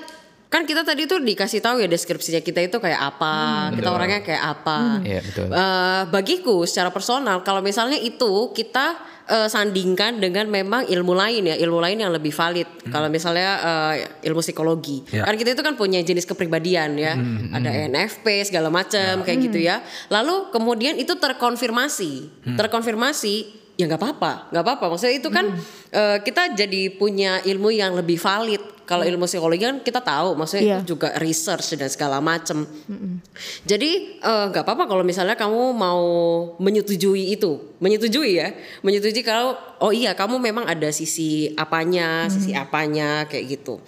kan kita tadi tuh dikasih tahu ya deskripsinya kita itu kayak apa, kita orangnya kayak apa. Iya, betul. Eh, bagiku secara personal kalau misalnya itu kita eh, sandingkan dengan memang ilmu lain ya, ilmu lain yang lebih valid. Kalau misalnya eh, ilmu psikologi, Ya. kan kita itu kan punya jenis kepribadian ya, ada NFP segala macam kayak gitu ya. Lalu kemudian itu terkonfirmasi, terkonfirmasi ya nggak apa-apa, nggak apa-apa. Maksudnya itu kan eh, kita jadi punya ilmu yang lebih valid Kalau ilmu psikologi kan kita tahu, maksudnya itu juga research dan segala macam. Jadi eh, nggak apa-apa kalau misalnya kamu mau menyetujui itu, menyetujui ya, menyetujui kalau oh iya kamu memang ada sisi apanya, sisi apanya kayak gitu.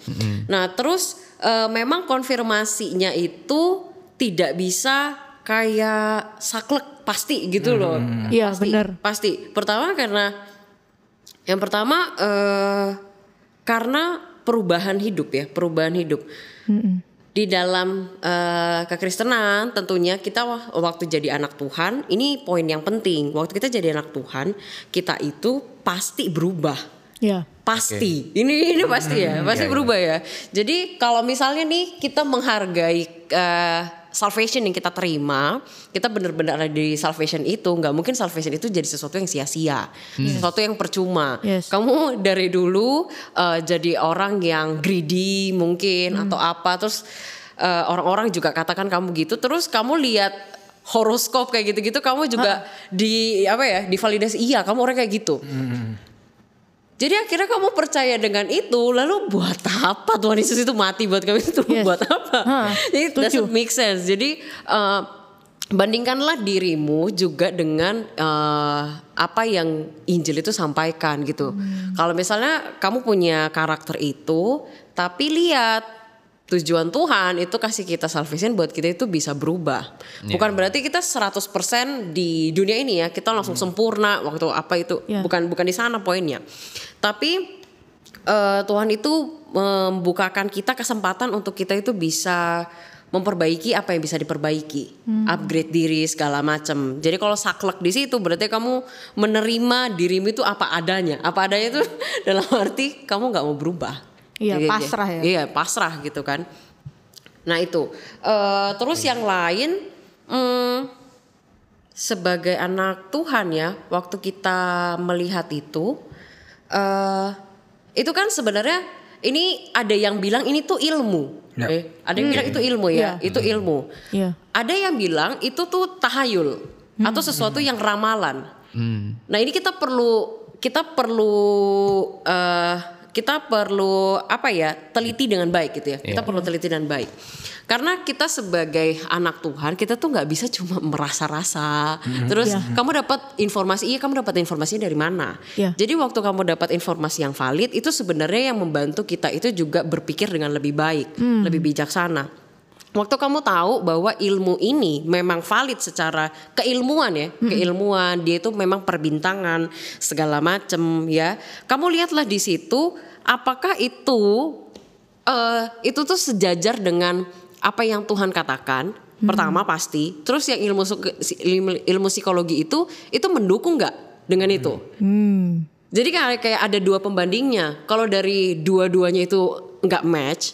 Nah terus eh, memang konfirmasinya itu tidak bisa kayak saklek pasti gitu loh. Iya, Pasti, benar. Pasti. Pertama karena yang pertama eh, karena perubahan hidup ya, perubahan hidup. Di dalam eh, kekristenan tentunya kita waktu jadi anak Tuhan, ini poin yang penting. Waktu kita jadi anak Tuhan, kita itu pasti berubah. Ya. Pasti. Ini ini pasti ya, pasti berubah ya. Jadi kalau misalnya nih kita menghargai eh, salvation yang kita terima, kita benar-benar ada di salvation itu, nggak mungkin salvation itu jadi sesuatu yang sia-sia, sesuatu yang percuma. Yes. Kamu dari dulu eh, jadi orang yang greedy mungkin atau apa, terus eh, orang-orang juga katakan kamu gitu, terus kamu lihat horoskop kayak gitu-gitu, kamu juga di apa ya, divalidasi iya kamu orang kayak gitu. Jadi akhirnya kamu percaya dengan itu, lalu buat apa Tuhan Yesus itu mati buat kamu itu Yes. buat apa? Ha, Jadi doesn't make sense. Jadi eh, bandingkanlah dirimu juga dengan eh, apa yang Injil itu sampaikan gitu. Kalau misalnya kamu punya karakter itu, tapi lihat tujuan Tuhan itu kasih kita salvation buat kita itu bisa berubah. Bukan berarti kita 100% di dunia ini ya, kita langsung sempurna waktu apa itu. Ya. Bukan bukan di sana poinnya. Tapi eh, Tuhan itu membukakan kita kesempatan untuk kita itu bisa memperbaiki apa yang bisa diperbaiki, upgrade diri segala macam. Jadi kalau saklek di situ berarti kamu menerima dirimu itu apa adanya. Apa adanya itu dalam arti kamu nggak mau berubah. Iya, Gitu, pasrah ya. Iya pasrah gitu kan. Nah itu. Eh, terus yang lain. hmm, sebagai anak Tuhan ya, waktu kita melihat itu, eh itu kan sebenarnya ini ada yang bilang ini tuh ilmu, Ya. Eh, ada yang bilang itu ilmu ya, itu ilmu. Iya. Ada yang bilang itu tuh tahayul atau sesuatu yang ramalan. Nah ini kita perlu kita perlu eh, kita perlu apa ya teliti dengan baik gitu ya. Kita perlu teliti dengan baik. Karena kita sebagai anak Tuhan kita tuh nggak bisa cuma merasa-rasa. Terus Iya. kamu dapat informasi, iya kamu dapat informasinya dari mana? Iya. Jadi waktu kamu dapat informasi yang valid itu sebenarnya yang membantu kita itu juga berpikir dengan lebih baik, lebih bijaksana. Waktu kamu tahu bahwa ilmu ini memang valid secara keilmuan ya, keilmuan dia itu memang perbintangan segala macem ya. Kamu lihatlah di situ apakah itu eh itu tuh sejajar dengan apa yang Tuhan katakan. Pertama pasti, terus yang ilmu, ilmu psikologi itu itu mendukung nggak dengan itu? Hmm. Jadi kayak kayak ada dua pembandingnya. Kalau dari dua-duanya itu nggak match,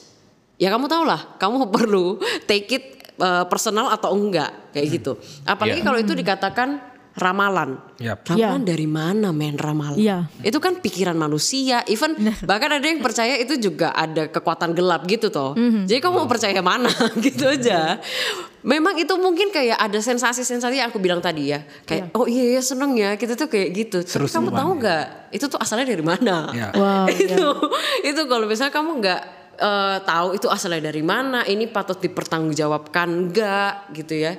ya kamu tau lah, kamu perlu take it uh, personal atau enggak kayak gitu. Apalagi Iya. kalau itu dikatakan ramalan. Yap. Ramalan dari mana men ramalan? Iya. Itu kan pikiran manusia. Even bahkan ada yang percaya itu juga ada kekuatan gelap gitu toh. Mhm. Jadi kamu mau percaya mana gitu aja. Memang itu mungkin kayak ada sensasi-sensasi yang aku bilang tadi ya. Kayak oh iya, iya seneng ya kita tuh kayak gitu. Tapi kamu tahu ya. nggak itu tuh asalnya dari mana? Ya. Wow, itu itu kalau misalnya kamu nggak eh, tahu itu asalnya dari mana, ini patut dipertanggungjawabkan enggak gitu ya.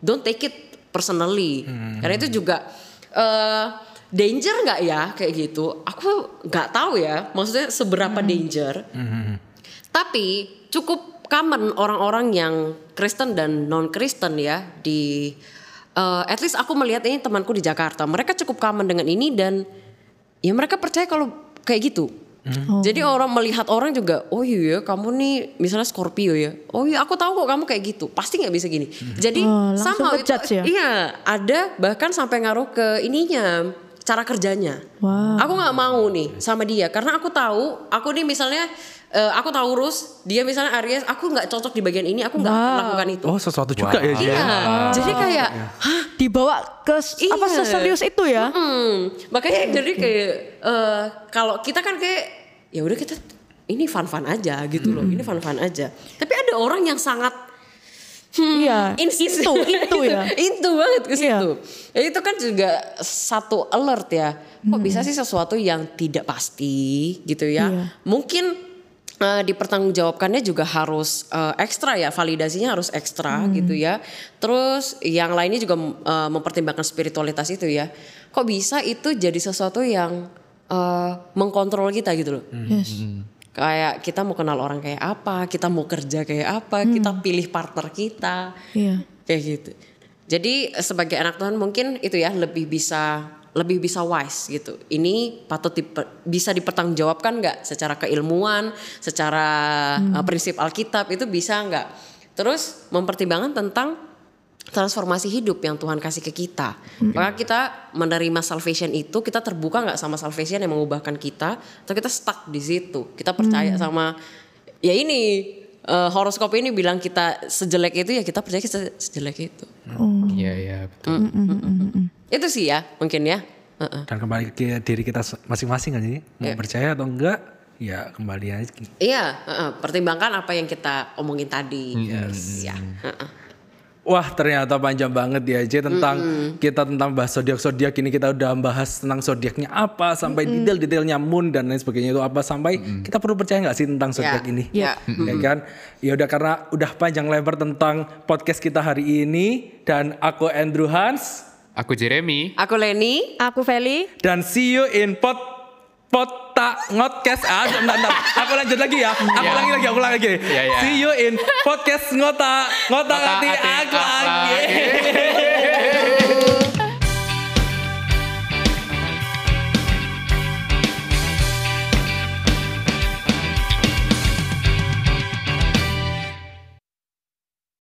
Don't take it personally. Karena itu juga eh, danger nggak ya kayak gitu? Aku nggak tahu ya. Maksudnya seberapa danger. Tapi cukup common orang-orang yang Kristen dan non Kristen ya di eh, at least aku melihat ini temanku di Jakarta. Mereka cukup common dengan ini dan ya mereka percaya kalau kayak gitu. Jadi orang melihat orang juga, oh iya kamu nih misalnya Scorpio ya, oh iya aku tahu kok kamu kayak gitu, pasti nggak bisa gini. Jadi Oh, somehow itu, ya? iya ada bahkan sampai ngaruh ke ininya cara kerjanya. Wow. Aku nggak mau nih sama dia karena aku tahu aku nih misalnya eh, aku Taurus, dia misalnya Aries, aku nggak cocok di bagian ini, aku nggak Wow. melakukan itu. Oh sesuatu juga ya Jen. Iya, jadi kayak, hah, Dibawa ke s- apa Iya. seserius itu ya? hmm, makanya jadi kayak eh, kalau kita kan kayak ya udah kita ini fun-fun aja gitu loh, ini fun-fun aja. Tapi ada orang yang sangat Iya. insist Itu, itu ya. itu banget ke Iya. situ. Ya, itu kan juga satu alert ya. Kok bisa sih sesuatu yang tidak pasti gitu ya? Iya. Mungkin eh, dipertanggungjawabkannya juga harus eh, ekstra ya validasinya harus ekstra gitu ya. Terus yang lainnya juga eh, mempertimbangkan spiritualitas itu ya. Kok bisa itu jadi sesuatu yang eh, mengkontrol kita gitu loh? Yes. kayak kita mau kenal orang kayak apa kita mau kerja kayak apa kita pilih partner kita. Iya. kayak gitu. Jadi sebagai anak Tuhan mungkin itu ya lebih bisa lebih bisa wise gitu. Ini patut diper- bisa dipertanggungjawabkan nggak secara keilmuan, secara eh, prinsip Alkitab itu bisa nggak? Terus mempertimbangkan tentang transformasi hidup yang Tuhan kasih ke kita. Maka kita menerima salvation itu kita terbuka nggak sama salvation yang mengubahkan kita atau kita stuck di situ. Kita percaya sama ya ini eh, horoskop ini bilang kita sejelek itu ya kita percaya kita sejelek itu. Iya iya betul. Itu sih ya mungkin ya. Heeh. Dan kembali ke diri kita masing-masing kan ini mau Iya. percaya atau enggak ya kembali aja. Iya, heeh. pertimbangkan apa yang kita omongin tadi. Yes. Ya. heeh. Wah ternyata panjang banget ya J tentang kita tentang bahas zodiak zodiak ini kita udah bahas tentang zodiaknya apa sampai detail-detailnya moon dan lain sebagainya itu apa sampai kita perlu percaya nggak sih tentang zodiak Ya. ini? Ya. Ya kan? Ya udah karena udah panjang lebar tentang podcast kita hari ini dan aku Andrew Hans Aku Jeremy. Aku Leni. Aku Feli. dan see you in pot pota ngotcast ah bentar, bentar. aku lanjut lagi ya aku Ya. lagi lagi aku lagi Ya, ya. see you in podcast ngota ngota Ngota hati hati aku lagi.